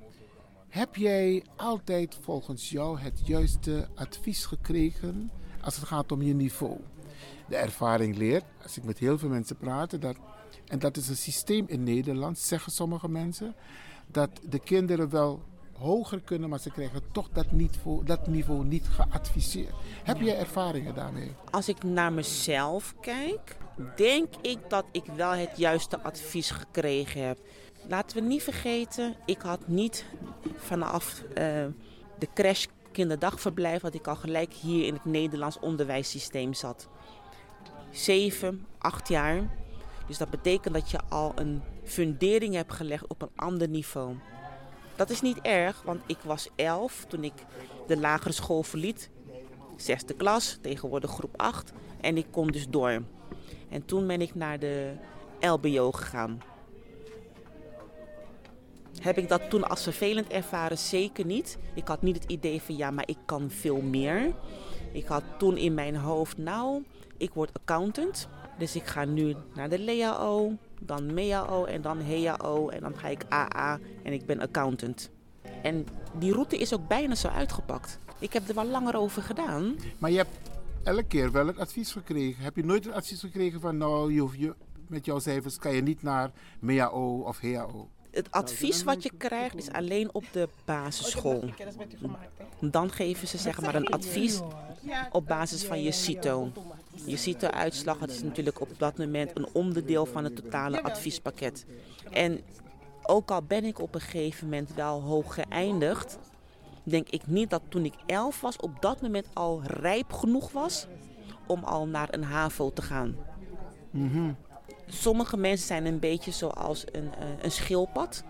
Heb jij altijd volgens jou het juiste advies gekregen als het gaat om je niveau? De ervaring leert, als ik met heel veel mensen praat, dat, en dat is een systeem in Nederland, zeggen sommige mensen, dat de kinderen wel hoger kunnen, maar ze krijgen toch dat niveau, dat niveau niet geadviseerd. Heb jij ervaringen daarmee? Als ik naar mezelf kijk, denk ik dat ik wel het juiste advies gekregen heb. Laten we niet vergeten, ik had niet vanaf eh, de crash kinderdagverblijf, dat ik al gelijk hier in het Nederlands onderwijssysteem zat. Zeven, acht jaar. Dus dat betekent dat je al een fundering hebt gelegd op een ander niveau. Dat is niet erg, want ik was elf toen ik de lagere school verliet zesde klas, tegenwoordig groep 8. En ik kon dus door. En toen ben ik naar de LBO gegaan. Heb ik dat toen als vervelend ervaren? Zeker niet. Ik had niet het idee van ja, maar ik kan veel meer. Ik had toen in mijn hoofd, nou, ik word accountant. Dus ik ga nu naar de LEAO, dan MEAO en dan HEAO en dan ga ik AA en ik ben accountant. En die route is ook bijna zo uitgepakt. Ik heb er wel langer over gedaan. Maar je hebt elke keer wel het advies gekregen. Heb je nooit het advies gekregen van nou, je, je, met jouw cijfers kan je niet naar MEAO of HAO? Het advies wat je krijgt is alleen op de basisschool. Dan geven ze zeg maar een advies op basis van je CITO. Je CITO-uitslag dat is natuurlijk op dat moment een onderdeel van het totale adviespakket. En ook al ben ik op een gegeven moment wel hoog geëindigd, denk ik niet dat toen ik 11 was op dat moment al rijp genoeg was om al naar een HAVO te gaan. Sommige mensen zijn een beetje zoals een, eh, een schildpad,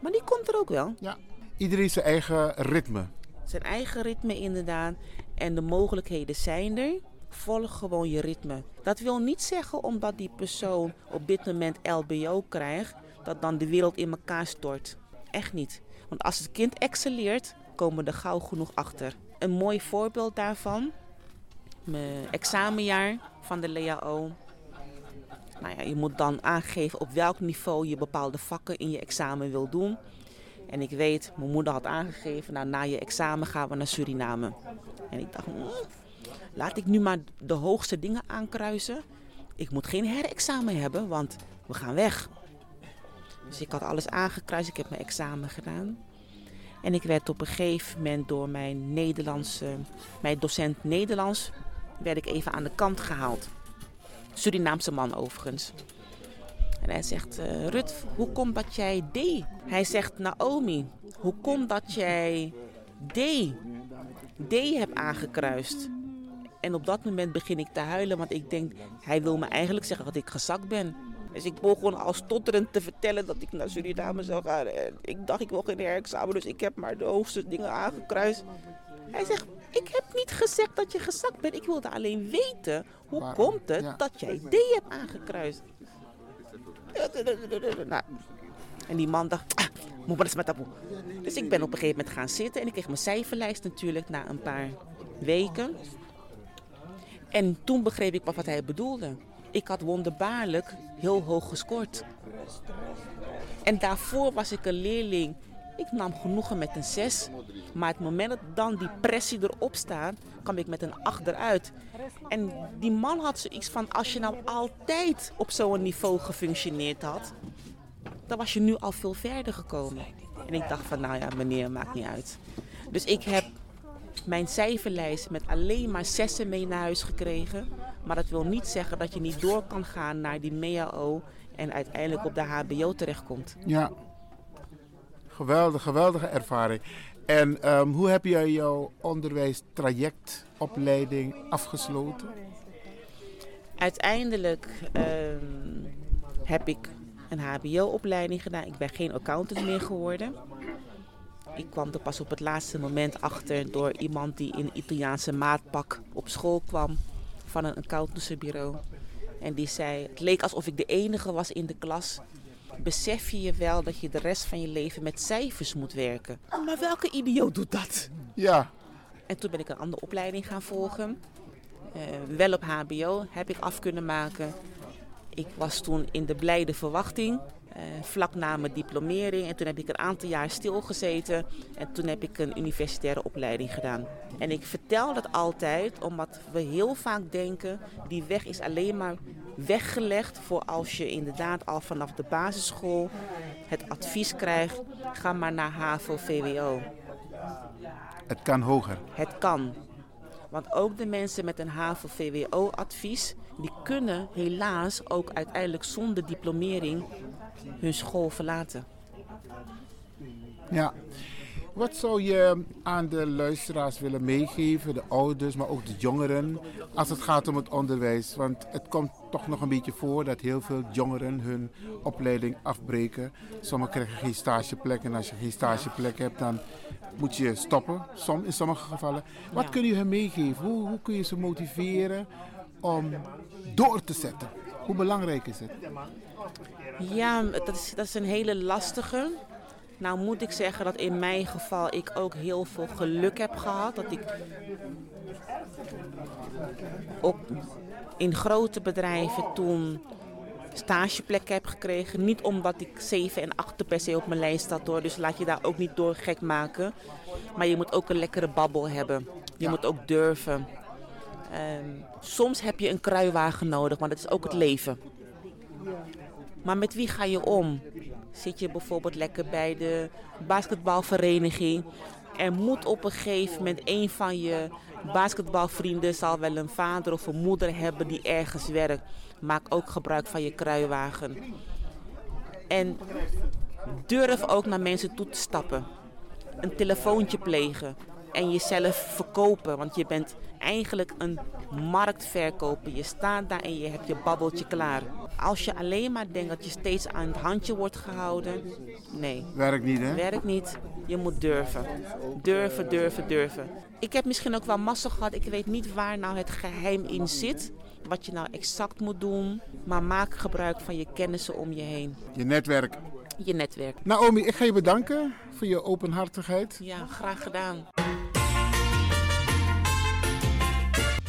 maar die komt er ook wel. Ja. Iedereen zijn eigen ritme. Zijn eigen ritme inderdaad. En de mogelijkheden zijn er. Volg gewoon je ritme. Dat wil niet zeggen omdat die persoon op dit moment LBO krijgt, dat dan de wereld in elkaar stort. Echt niet. Want als het kind excelleert, komen we er gauw genoeg achter. Een mooi voorbeeld daarvan. Mijn examenjaar van de LEAO. Nou ja, je moet dan aangeven op welk niveau je bepaalde vakken in je examen wil doen. En ik weet, mijn moeder had aangegeven, nou, na je examen gaan we naar Suriname. En ik dacht, "Hmm, laat ik nu maar de hoogste dingen aankruisen. Ik moet geen herexamen hebben, want we gaan weg. Dus ik had alles aangekruist, ik heb mijn examen gedaan. En ik werd op een gegeven moment door mijn Nederlandse, mijn docent Nederlands, werd ik even aan de kant gehaald. Surinaamse man overigens. En hij zegt, eh, Rut, hoe komt dat jij D? Hij zegt, Naomi, hoe komt dat jij D, D hebt aangekruist? En op dat moment begin ik te huilen, want ik denk, hij wil me eigenlijk zeggen dat ik gezakt ben. Dus ik begon al stotterend te vertellen dat ik naar Suriname zou gaan. En ik dacht, ik wil geen herexamen, dus ik heb maar de hoogste dingen aangekruist. Hij zegt, ik heb niet gezegd dat je gezakt bent. Ik wilde alleen weten, hoe Waarom? komt het Ja. dat jij D hebt aangekruist? Nou, en die man dacht, ah, moet maar eens met taboe. Dus ik ben op een gegeven moment gaan zitten en ik kreeg mijn cijferlijst natuurlijk na een paar weken. En toen begreep ik wat hij bedoelde. Ik had wonderbaarlijk heel hoog gescoord. En daarvoor was ik een leerling. Ik nam genoegen met een 6. Maar het moment dat dan die pressie erop staat, kwam ik met een 8 eruit. En die man had zoiets van, als je nou altijd op zo'n niveau gefunctioneerd had, dan was je nu al veel verder gekomen. En ik dacht van, nou ja, meneer, maakt niet uit. Dus ik heb mijn cijferlijst met alleen maar zessen mee naar huis gekregen. Maar dat wil niet zeggen dat je niet door kan gaan naar die MEAO en uiteindelijk op de HBO terechtkomt. Ja. Geweldig, geweldige ervaring. En ehm, hoe heb jij jouw onderwijstraject, opleiding afgesloten? Uiteindelijk ehm, heb ik een HBO-opleiding gedaan. Ik ben geen accountant meer geworden. Ik kwam er pas op het laatste moment achter door iemand die in Italiaanse maatpak op school kwam van een accountancybureau. En die zei, het leek alsof ik de enige was in de klas. Besef je je wel dat je de rest van je leven met cijfers moet werken? Maar welke idioot doet dat? Ja. En toen ben ik een andere opleiding gaan volgen. Uh, wel op HBO heb ik af kunnen maken. Ik was toen in de blijde verwachting. Uh, vlak na mijn diplomering. En toen heb ik een aantal jaar stilgezeten. En toen heb ik een universitaire opleiding gedaan. En ik vertel dat altijd omdat we heel vaak denken... die weg is alleen maar weggelegd voor als je inderdaad al vanaf de basisschool het advies krijgt... ga maar naar HAVO-VWO. Het kan hoger. Het kan. Want ook de mensen met een HAVO-VWO-advies... die kunnen helaas ook uiteindelijk zonder diplomering hun school verlaten. Ja. Wat zou je aan de luisteraars willen meegeven, de ouders, maar ook de jongeren, als het gaat om het onderwijs? Want het komt toch nog een beetje voor dat heel veel jongeren hun opleiding afbreken. Sommigen krijgen geen stageplek en als je geen stageplek hebt, dan moet je stoppen, som, in sommige gevallen. Wat kun je hen meegeven? Hoe, hoe kun je ze motiveren om door te zetten? Hoe belangrijk is het? Ja, dat is, dat is een hele lastige. Nou moet ik zeggen dat in mijn geval ik ook heel veel geluk heb gehad. Dat ik op, in grote bedrijven toen stageplek heb gekregen. Niet omdat ik 7 en 8 per se op mijn lijst had hoor. Dus laat je daar ook niet door gek maken. Maar je moet ook een lekkere babbel hebben. Je moet ook durven. Um, soms heb je een kruiwagen nodig, maar dat is ook het leven. Maar met wie ga je om? Zit je bijvoorbeeld lekker bij de basketbalvereniging? Er moet op een gegeven moment een van je basketbalvrienden zal wel een vader of een moeder hebben die ergens werkt. Maak ook gebruik van je kruiwagen. En durf ook naar mensen toe te stappen. Een telefoontje plegen en jezelf verkopen. Want je bent eigenlijk een marktverkoper. Je staat daar en je hebt je babbeltje klaar. Als je alleen maar denkt dat je steeds aan het handje wordt gehouden, nee. Werkt niet, hè? Werkt niet. Je moet durven. Durven, durven, durven. Ik heb misschien ook wel massa gehad. Ik weet niet waar nou het geheim in zit. Wat je nou exact moet doen. Maar maak gebruik van je kennissen om je heen. Je netwerk. Je netwerk. Naomi, ik ga je bedanken voor je openhartigheid. Ja, graag gedaan.